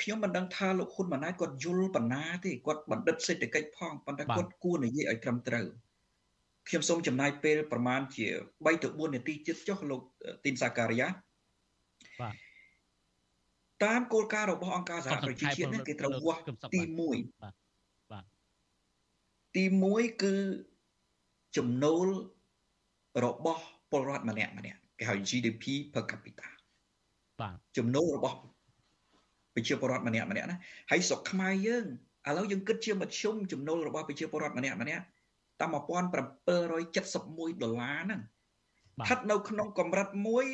ខ្ញុំមិនដឹងថាលោកហ៊ុនម៉ាណែតគាត់យល់បណ្ណាទេគាត់បណ្ឌិតសេដ្ឋកិច្ចផងប៉ុន្តែគាត់គួរនិយាយឲ្យត្រឹមត្រូវខ្ញុំសូមចំណាយពេលប្រមាណជា3ទៅ4នាទីទៀតចុះលោកទីនសាការីយ៉ាបាទតាមគោលការណ៍របស់អង្គការសហប្រជាជាតិនេះគេត្រូវវាស់ទី1បាទបាទ ទី1គឺចំណូលរបស់ពលរដ្ឋម្នាក់ម្នាក់គេហៅ GDP per capita បាទចំណូលរបស់ប្រជាពលរដ្ឋម្នាក់ម្នាក់ណាហើយស្រុកខ្មែរយើងឥឡូវយើងគិតជាមធ្យមចំណូលរបស់ប្រជាពលរដ្ឋម្នាក់ម្នាក់តាម1771ដុល្លារហ្នឹងស្ថិតនៅក្នុងកម្រិតមួយ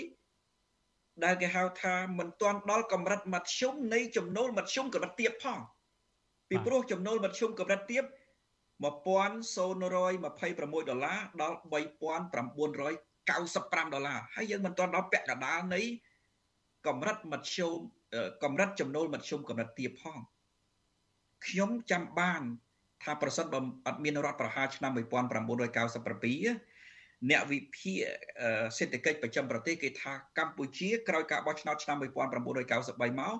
ដែលគេហៅថាមិនទាន់ដល់កម្រិតមធ្យមនៃចំណូលមធ្យមកម្រិតទាបផងពីព្រោះចំណូលមធ្យមកម្រិតទាប 1026ដុល្លារដល់3995ដុល្លារហើយយើងមិនទាន់ដល់ពាក់កណ្ដាលនៃកម្រិតមធ្យមកម្រិតចំណូលមធ្យមកម្រិតទាបផងខ្ញុំចាំបានថាប្រសិនបើអត់មានរដ្ឋប្រហារឆ្នាំ1997អ្នកវិភាគសេដ្ឋកិច្ចប្រចាំប្រទេសគេថាកម្ពុជាក្រោយការបោះឆ្នោតឆ្នាំ1993មក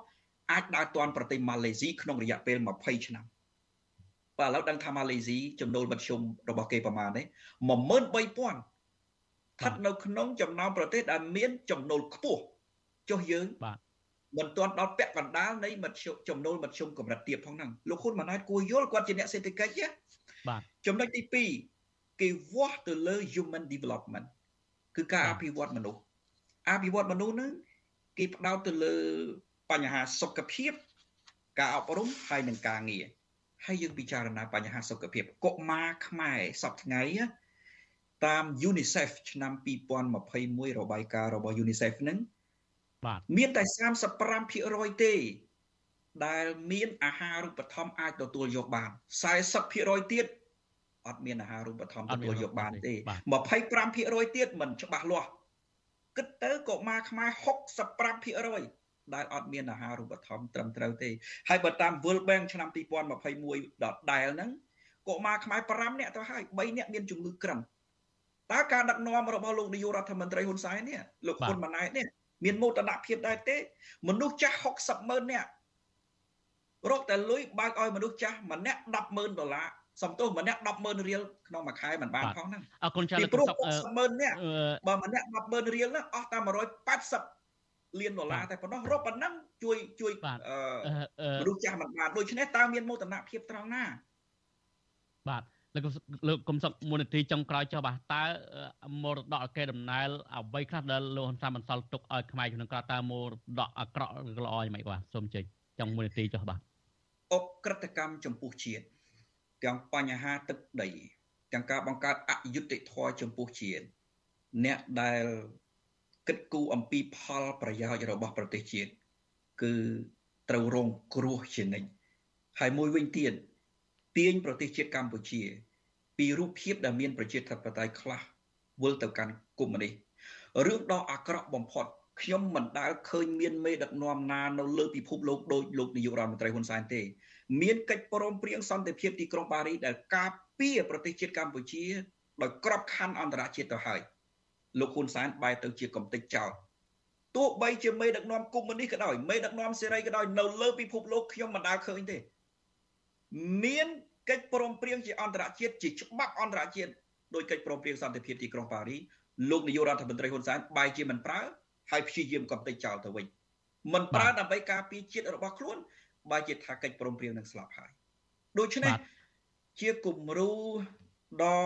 អាចដើរទាន់ប្រទេសម៉ាឡេស៊ីក្នុងរយៈពេល20ឆ្នាំ បាទឥឡូវដឹងថាម៉ាឡេស៊ីចំណូលមធ្យមរបស់គេប្រមាណទេ13000ស្ថិតនៅក្នុងចំណោមប្រទេសដែលមានចំណូលខ្ពស់ចុះយើងបាទមិនទាន់ដល់ពាក់កណ្ដាលនៃមធ្យមចំណូលមធ្យមកម្រិតទាបផងហ្នឹងលោកហ៊ុនម៉ាណែតគួរយល់គាត់ជាអ្នកសេដ្ឋកិច្ចណាបាទចំណុចទី2គេវាស់ទៅលើ human development គឺការអភិវឌ្ឍមនុស្សអភិវឌ្ឍមនុស្សហ្នឹងគេផ្ដោតទៅលើបញ្ហាសុខភាព ការអប់រំហើយនិងការងារ ហើយយើងពិចារណាបញ្ហាសុខភាពកុមារខ្មែរសពថ្ងៃតាម UNICEF ឆ្នាំ2021របាយការណ៍របស់ UNICEF ហ្នឹងបាទមានតែ35%ទេដែលមានអាហារូបត្ថម្ភអាចទទួលយកបាន40%ទៀតអត់មានអាហារូបត្ថម្ភទទួលយកបានទេ25%ទៀតមិនច្បាស់លាស់គិតទៅកុមារខ្មែរ65% ដែលអត់មានអាហារូបត្ថម្ភត្រឹមត្រូវទេហើយបើតាម World Bank ឆ្នាំ2021ដដែលហ្នឹងកុមារខ្មែរ5នាក់ទៅហើយ3នាក់មានជំងឺក្រឹមតើការដឹកនាំរបស់លោកនាយករដ្ឋមន្ត្រីហ៊ុនសែននេះលោកហ៊ុនម៉ាណែតនេះមានមោទនភាពដែរទេ មនុស្សចាស់60ម៉ឺននាក់រកតែលុយបើកឲ្យមនុស្សចាស់ម្នាក់100000ដុល្លារសំទោសម្នាក់100000រៀលក្នុងមួយខែមិនបានផងហ្នឹងអរគុណច្រើនលោកសុក600000នាក់បើម្នាក់100000រៀលហ្នឹងអស់តែ180 លានដុល្លារតែប៉ុណ្ណោះរកប៉ុណ្ណឹងជួយជួយមនុស្សចាស់មិនបានដូច្នេះតើមានមោទនភាពត្រង់ណា បាទលោកលោកកុំសុកមូលនិធិចុងក្រោយចុះបាទតើមរតកកេរដំណែលអ្វីខ្លះដែលលោកហ៊ុនសែនបន្សល់ទុកឲ្យខ្មែរក្នុងក្រៅតើមរតកអាក្រក់ឬល្អយ៉ាងម៉េចបាទសូមចេញចុងមូលនិធិចុះបាទអក្រិតកម្មចំពោះជាតិទាំងបញ្ហាទឹកដីទាំងការបង្កើតអយុត្តិធម៌ចំពោះជាតិអ្នកដែល គិតគូរអំពីផលប្រយោជន៍របស់ប្រទេសជាតិគឺត្រូវរងគ្រោះជានិច្ចហើយមួយវិញទៀតទាញប្រទេសជាតិកម្ពុជា ពីរូបភាពដែលមានប្រជាធិបតេយ្យខ្លះវិលទៅកាន់កុម្មុយនីសរឿងដ៏អាក្រក់បំផុតខ្ញុំមិនដែលឃើញមានមេដឹកនាំណានៅលើពិភពលោកដូចលោកនាយករដ្ឋមន្ត្រីហ៊ុនសែនទេ មានកិច្ចព្រមព្រៀងសន្តិភាពទីក្រុងប៉ារីសដែលការពារប្រទេសជាតិកម្ពុជាដោយក្របខ័ណ្ឌអន្តរជាតិទៅហើយ លោកហ៊ុនសែនបែរទៅជាកំតិចចោលទោះបីជាមេដឹកនាំកុម្មុយនីសក៏ដោយមេដឹកនាំសេរីក៏ដោយនៅលើពិភពលោកខ្ញុំមិនដែលឃើញទេមានកិច្ចព្រមព្រៀងជាអន្តរជាតិជាច្បាប់អន្តរជាតិដោយកិច្ចព្រមព្រៀងសន្តិភាពទីក្រុងប៉ារីសលោកនាយករដ្ឋមន្ត្រីហ៊ុនសែនបែរជាមិនប្រើហើយព្យាយាមកំទេចចោលទៅវិញមិនប្រើដើម្បីការពារជាតិរបស់ខ្លួនបើជាថាកិច្ចព្រមព្រៀងនឹងស្លាប់ហើយដូច្នេះជាគំរូដ៏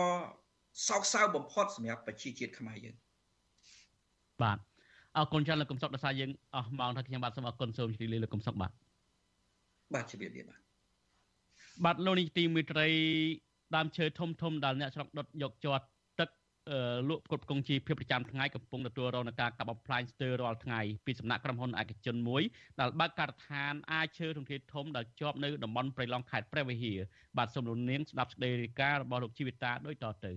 សោកសៅបំផុតសម្រាប់ប្រជាជាតិខ្មែរយើងបាទអរគុណច្រើនលោកកំសុកដោយសារយើងអស់ម៉ោងថាខ្ញុំបាទសូមអរគុណសូមជម្រាបលាលោកកំសុកបាទបាទជម្រាបលាបាទបាទលោកនេះទីមេត្រីដើមឈើធំធំដែលអ្នកស្រុកដុតយកជាប់លក់ផ្គត់ផ្គង់ជីភាពប្រចាំថ្ងៃកំពុងទទួលរងនឹងការកាប់បំផ្លាញស្ទើររាល់ថ្ងៃពីសំណាក់ក្រុមហ៊ុនឯកជនមួយដែលបើកការដ្ឋានអាចឈើរំធានធំដែលជាប់នៅតំបន់ព្រៃឡង់ខេត្តព្រះវិហារបាទសូមលោកនាងស្ដាប់សេចក្តីរាយការណ៍របស់លោកជីវិតាដូចតទៅ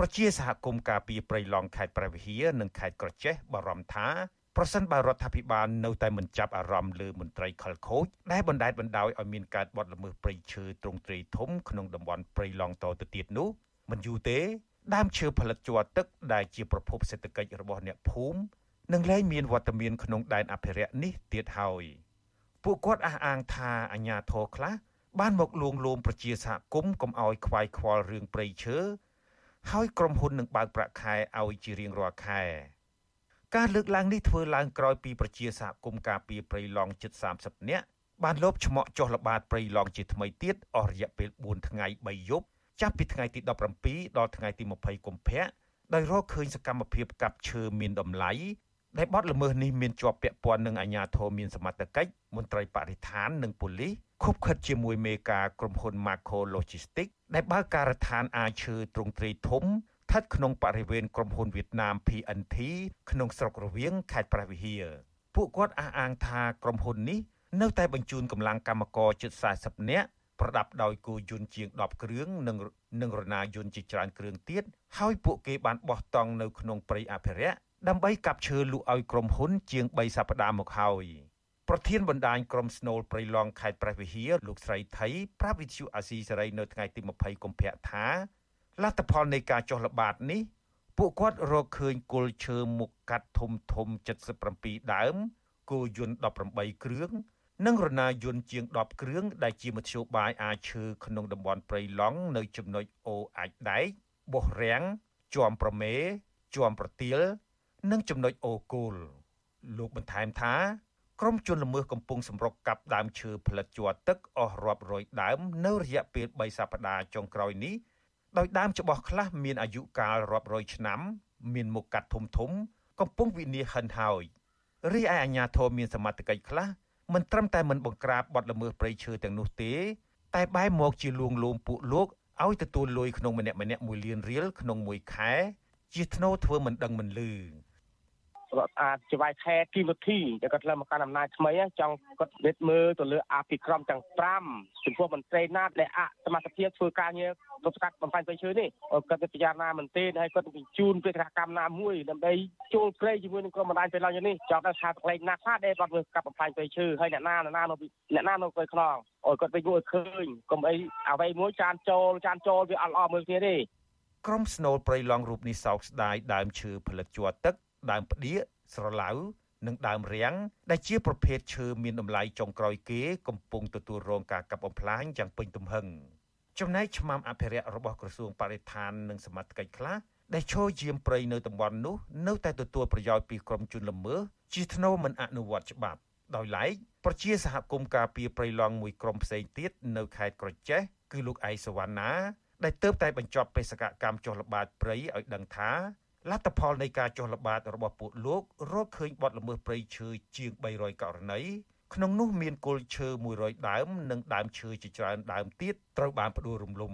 ប្រជាសហគមន៍ការពីព្រៃឡង់ខេត្តព្រះវិហារនិងខេត្តក្រចេះបារម្ភថាប្រសិនបើរដ្ឋាភិបាលនៅតែមិនចាប់អារម្មណ៍លើមន្ត្រីខលខូចដែលបណ្ដេតបណ្ដោយឲ្យមានការបទល្មើសព្រៃឈើទ្រង់ទ្រាយធំក្នុងតំបន់ព្រៃឡង់តទៅទៀតនោះមិនយូរទេដើមឈើផលិតជ័រទឹកដែលជាប្រភពសេដ្ឋកិច្ចរបស់អ្នកភូមិនឹងលែងមានវត្តមានក្នុងដែនអភិរក្សនេះទៀតហើយពួកគាត់អះអាងថាអាញាធរខ្លះបានមកលួងលោមប្រជាសហគមន៍កុំឲ្យខ្វាយខ្វល់រឿងព្រៃឈើ ហើយក្រុមហ៊ុននឹងបើកប្រាក់ខែឲ្យជារៀងរាល់ខែការលើកឡើងនេះធ្វើឡើងក្រោយពីប្រជាសហគមន៍ការពីព្រៃឡង់ជិត30នាក់បានលបឆ្មក់ចុះល្បាតព្រៃឡង់ជាថ្មីទៀតអស់រយៈពេល4ថ្ងៃ3យប់ចាប់ពីថ្ងៃទី17ដល់ថ្ងៃទី20កុម្ភៈដោយរកឃើញសកម្មភាពកាប់ឈើមានតម្លៃ ដែលបទល្មើសនេះមានជាប់ពាក់ព័ន្ធនឹងអាជ្ញាធរមានសមត្ថកិច្ចមន្ត្រីបរិស្ថាននិងប៉ូលីសខុបខិតជាមួយមេការក្រុមហ៊ុន Macro Logistics ដែលបើកការដ្ឋានអាឈើទ្រង់ទ្រាយធំស្ថិតក្នុងបរិវេណក្រុមហ៊ុនវៀតណាម PNT ក្នុងស្រុករវៀងខេត្តព្រះវិហារពួកគាត់អះអាងថាក្រុមហ៊ុននេះនៅតែបញ្ជូនកម្លាំងកម្មករជិត40នាក់ប្រដាប់ដោយគោយន្តជាង10គ្រឿងនិងនិងរណាយន្តជាច្រើនគ្រឿងទៀតហើយពួកគេបានបោះតង់នៅក្នុងព្រៃអភិរក្ស ដើម្បីកាប់ឈើលក់ឲ្យក្រុមហ៊ុនជាង3សប្តាហ៍មកហើយប្រធានបណ្ដាញក្រុមស្នូលព្រៃឡង់ខេត្តព្រះវិហារលោកស្រីថៃប្រាប់វិទ្យុអាស៊ីសេរីនៅថ្ងៃទី20កុម្ភៈថាលទ្ធផលនៃការចុះល្បាតនេះពួកគាត់រកឃើញគល់ឈើមុខកាត់ធំធំ77ដើមគោយន្ត18គ្រឿងនិងរណាយន្តជាង10គ្រឿងដែលជាមធ្យោបាយអាចឈើក្នុងតំបន់ព្រៃឡង់នៅចំណុចអូអាចដែកបោះរាំងជាំប្រមេជាំប្រទៀល និងចំណុចអូគោលលោកបន្ថែមថាក្រុមជនល្មើសកំពុងសម្រុកកាប់ដើមឈើផលិតជ័រទឹកអស់រាប់រយដើមនៅរយៈពេល3សប្តាហ៍ចុងក្រោយនេះដោយដើមច្បោះខ្លះមានអាយុកាលរាប់រយឆ្នាំ មានមុខកាត់ធំធំ កំពុងវិនិច្ឆ័យហិនហើយរីឯអាជ្ញាធរមានសមត្ថកិច្ចខ្លះមិនត្រឹមតែមិនបង្ក្រាបបទល្មើសព្រៃឈើទាំងនោះទេ តែបែរមកជាលួងលោមពួកលោកឲ្យទទួលលុយក្នុងម្នាក់ម្នាក់1លានរៀលក្នុងមួយខែ ជាធ្នូធ្វើមិនដឹងមិនលឺ រដ្ឋអាចជាវាយខេតគីវិធីដែលគាត់ឡើងមកកាន់អំណាចថ្មីចង់គាត់វិតមើលទៅលើអភិក្រមទាំង5ចំពោះមន្ត្រីណាដែលអសមត្ថភាពធ្វើការងារទប់ស្កាត់បំផាញ់ព្រៃឈើនេះគាត់ទៅពិចារណាមែនទេហើយគាត់បញ្ជូនបេសកកម្មណាមួយដើម្បីចូលព្រៃជាមួយនឹងក្រុមបណ្ដាញព្រៃឡង់នេះចង់ថាថាក្លែងណាខ្លះដែលគាត់ធ្វើកាប់បំផាញ់ព្រៃឈើហើយអ្នកណាអ្នកណានៅអ្នកណានៅព្រៃខ្នងអូគាត់វិញមួយឃើញកុំអីអ្វីមួយចានចូលចានចូលវាអត់ល្អមើលគ្នាទេក្រុមស្នូលព្រៃឡង់រូបនេះសោកស្ដាយដើមឈើផលិតជ័រទឹក ដើមផ្ដៀកស្រឡៅនិងដើមរាំងដែលជាប្រភេទឈើមានតម្លៃចុងក្រោយគេកំពុងទទួលរងការកាប់បំផ្លាញយ៉ាងពេញទំហឹងចំណែកឆ្មាំអភិរក្សរបស់ក្រសួងបរិស្ថាននិងសមត្ថកិច្ចខ្លះដែលឈរយាមព្រៃនៅតំបន់នោះនៅតែទទួលប្រយោជន៍ពីក្រុមជនល្មើសជាធ្នូមិនអនុវត្តច្បាប់ដោយឡែកប្រជាសហគមន៍ការពីព្រៃឡង់មួយក្រុមផ្សេងទៀតនៅខេត្តក្រចេះគឺលោកអៃសវណ្ណាដែលទើបតែបញ្ចប់បេសកកម្មចុះល្បាតព្រៃឲ្យដឹងថា លទ្ធផលនៃការចុះល្បាតរបស់ពួកលោករកឃើញបទល្មើសព្រៃឈើជាង300ករណីក្នុងនោះមានគល់ឈើ100ដើមនិងដើមឈើជាច្រើនដើមទៀតត្រូវបានផ្ដួលរំលំ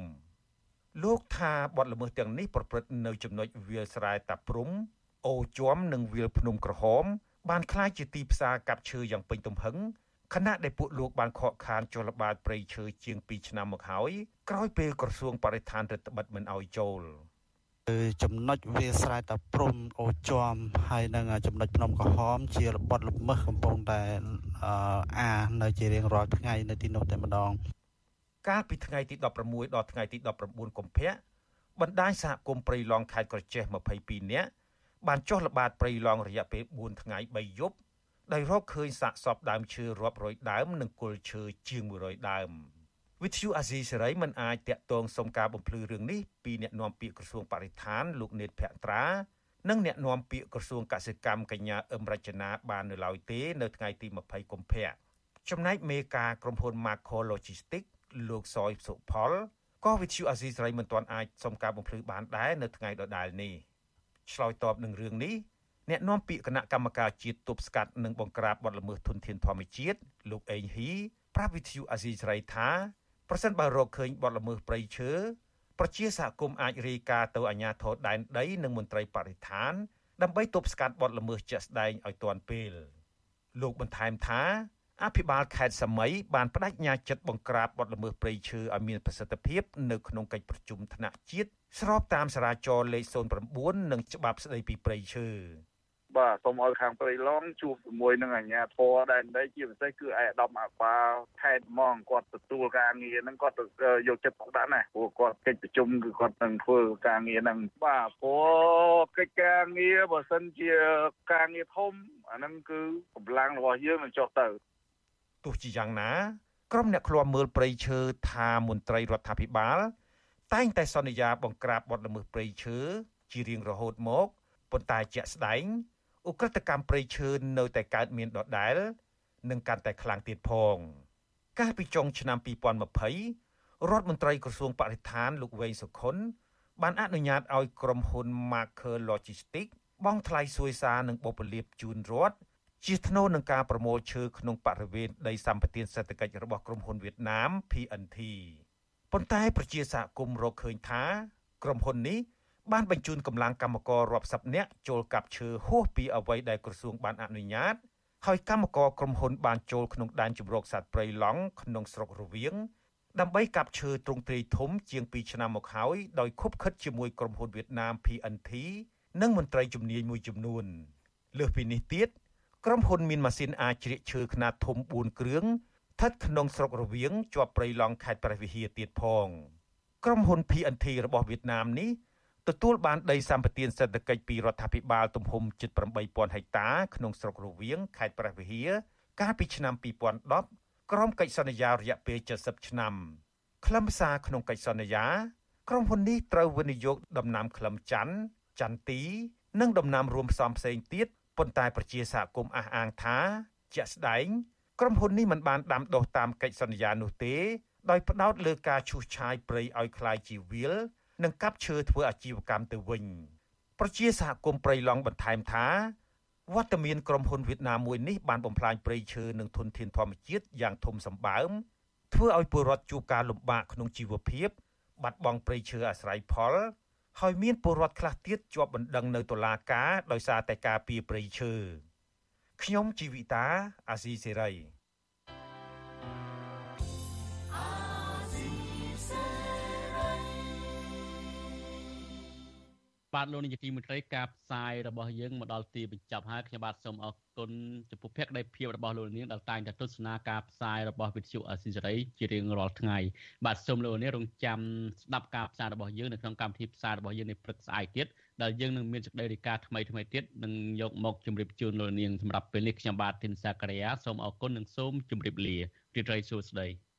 លោកថាបទល្មើសទាំងនេះប្រព្រឹត្តនៅចំណុចវាលស្រែតាព្រំអូជាំនិងវាលភ្នំក្រហមបានคล้ายជាទីផ្សារកាប់ឈើយ៉ាងពេញទំហឹងខណៈដែលពួកលោកបានខកខានចុះល្បាតព្រៃឈើជាង2ឆ្នាំមកហើយក្រោយពេលក្រសួងបរិស្ថានរដ្ឋបិទមិនអោយចូល ចំណុចវាស្រែតាព្រំអូជាំហើយនឹងចំណុចភ្នំក្រហម ជារបត់ល្មើសកំពុងតែអានៅជារៀងរាល់ថ្ងៃនៅទីនោះតែម្ដងកាលពីថ្ងៃទី16ដល់ថ្ងៃទី19កុម្ភៈបណ្ដាញសហគមន៍ព្រៃឡង់ខេត្តក្រចេះ22នាក់បានចុះល្បាតព្រៃឡង់រយៈពេល4ថ្ងៃ3យប់ដោយរកឃើញសាកសពដើមឈើរាប់រយដើម និងគល់ឈើជាង100ដើម វិទ្យុអាស៊ីសេរីមិនអាចតាក់ទងសុំការបំភ្លឺរឿងនេះពីអ្នកនាំពាក្យក្រសួងបរិស្ថានលោកនេតភក្ត្រានិងអ្នកនាំពាក្យក្រសួងកសិកម្មកញ្ញាអឹមរចនាបាននៅឡើយទេនៅថ្ងៃទី20កុម្ភៈចំណែកមេការក្រុមហ៊ុន Macro Logistics លោកសយសុផលក៏វិទ្យុអាស៊ីសេរីមិនទាន់អាចសុំការបំភ្លឺបានដែរនៅថ្ងៃដដែលនេះឆ្លើយតបនឹងរឿងនេះអ្នកនាំពាក្យគណៈកម្មការជាតិទប់ស្កាត់និងបង្ក្រាបបទល្មើសធនធានធម្មជាតិលោកអេងហ៊ីប្រាប់វិទ្យុអាស៊ីសេរីថា ប្រសិនបើរកឃើញបទល្មើសព្រៃឈើប្រជាសហគមន៍អាចរាយការណ៍ទៅអាជ្ញាធរដែនដីនិងមន្ត្រីបរិស្ថាន ដើម្បីទប់ស្កាត់បទល្មើសជាក់ស្ដែងឲ្យទាន់ពេលលោកបន្ថែមថាអភិបាលខេត្តសមីបានបដិញ្ញាចិត្តបង្ក្រាបបទល្មើសព្រៃឈើឲ្យមានប្រសិទ្ធភាពនៅក្នុងកិច្ចប្រជុំថ្នាក់ជាតិស្របតាមសារាចរណ៍លេខ09និងច្បាប់ស្តីពីព្រៃឈើ បាទសូមឲ្យខាងព្រៃឡង់ជួបជាមួយនឹងអាជ្ញាធរដែនដីជាពិសេសគឺឯកឧត្តមអាបាលខេត្តហ្មងគាត់ទទួលការងារហ្នឹងគាត់យកចិត្តទុកដាក់ណាស់ព្រោះគាត់កិច្ចប្រជុំគឺគាត់នឹងធ្វើការងារហ្នឹងបាទព្រោះកិច្ចការងារបើសិនជាការងារធំអាហ្នឹងគឺកម្លាំងរបស់យើងនឹងចុះទៅទោះជាយ៉ាងណាក្រុមអ្នកឃ្លាំមើលព្រៃឈើថាមន្ត្រីរដ្ឋាភិបាល តែងតែសន្យាបង្ក្រាបបទល្មើសព្រៃឈើជារៀងរហូតមកប៉ុន្តែជាក់ស្ដែង ឧក្រិដ្ឋកម្មព្រៃឈើនៅតែកើតមានដដែល និងកាន់តែខ្លាំងទៀតផងកាលពីចុងឆ្នាំ2020រដ្ឋមន្ត្រីក្រសួងបរិស្ថានលោកវែងសុខុនបានអនុញ្ញាតឲ្យក្រុមហ៊ុន Marker Logistics បង់ថ្លៃសួយសារនិងបុព្វលាភជូនរដ្ឋជាថ្នូរនឹងការប្រមូលឈើក្នុងបរិវេណដីសម្បត្តិសេដ្ឋកិច្ចរបស់ក្រុមហ៊ុនវៀតណាម PNT ប៉ុន្តែប្រជាសហគមន៍រកឃើញថាក្រុមហ៊ុននេះ បានបញ្ជូនកម្លាំងកម្មកររាប់សិបនាក់ចូលកាប់ឈើហួសពីអ្វីដែលក្រសួងបានអនុញ្ញាតហើយកម្មករក្រុមហ៊ុនបានចូលក្នុងដែនជម្រកសត្វព្រៃឡង់ក្នុងស្រុករវៀងដើម្បីកាប់ឈើទ្រង់ទ្រាយធំជាង2ឆ្នាំមកហើយដោយខុបខិតជាមួយក្រុមហ៊ុនវៀតណាម PNT និងមន្ត្រីជំនាញមួយចំនួនលើសពីនេះទៀតក្រុមហ៊ុនមានម៉ាស៊ីនអាចជ្រៀកឈើខ្នាតធំ4គ្រឿងស្ថិតក្នុងស្រុករវៀងជាប់ព្រៃឡង់ខេត្តព្រះវិហារទៀតផងក្រុមហ៊ុន PNT របស់វៀតណាមនេះ ទទួលបានដីសម្បត្តិសេដ្ឋកិច្ចពីរដ្ឋាភិបាលទំហំជិត8000ហិកតាក្នុងស្រុករវៀងខេត្តព្រះវិហារកាលពីឆ្នាំ2010ក្រោមកិច្ចសន្យារយៈពេល70ឆ្នាំខ្លឹមសារក្នុងកិច្ចសន្យាក្រុមហ៊ុននេះត្រូវវិនិយោគដំណាំក្លឹមច័ន្ទចន្ទទី និងដំណាំរួមផ្សំផ្សេងទៀតប៉ុន្តែប្រជាសហគមន៍អះអាងថាជាក់ស្ដែងក្រុមហ៊ុននេះមិនបានដាំដុះតាមកិច្ចសន្យានោះទេដោយផ្ដោតលើការឈូសឆាយព្រៃឲ្យคล้ายជាវាល និងកាប់ឈើធ្វើអាជីវកម្មទៅវិញប្រជាសហគមន៍ព្រៃឡង់បន្ថែមថាវត្តមានក្រុមហ៊ុនវៀតណាមមួយនេះបានបំផ្លាញព្រៃឈើនិងធនធានធម្មជាតិយ៉ាងធំសម្បើមធ្វើឲ្យពលរដ្ឋជួបការលំបាកក្នុងជីវភាព បាត់បង់ព្រៃឈើអាស្រ័យផល ហើយមានពលរដ្ឋខ្លះទៀតជាប់បណ្ដឹងនៅតុលាការដោយសារតែការពីព្រៃឈើខ្ញុំជីវិតាអាស៊ីសេរី បាទលោកនាយកទីមេត្រីការផ្សាយរបស់យើងមកដល់ទីបញ្ចប់ហើយខ្ញុំបាទសូមអរគុណចំពោះភក្ដីភាពរបស់លោកនាងដែលតែងតែទស្សនាការផ្សាយរបស់វិទ្យុអស៊ីសេរីជារៀងរាល់ថ្ងៃបាទសូមលោកនាងរងចាំស្ដាប់ការផ្សាយរបស់យើងនៅក្នុងកម្មវិធីផ្សាយរបស់យើងនៅព្រឹកស្អែកទៀតដែលយើងនឹងមានសេចក្តីរាយការណ៍ថ្មីថ្មីទៀតនឹងយកមកជម្រាបជូនលោកនាងសម្រាប់ពេលនេះខ្ញុំបាទធីនសាករិយាសូមអរគុណនិងសូមជម្រាបលារីត្រីសួស្តី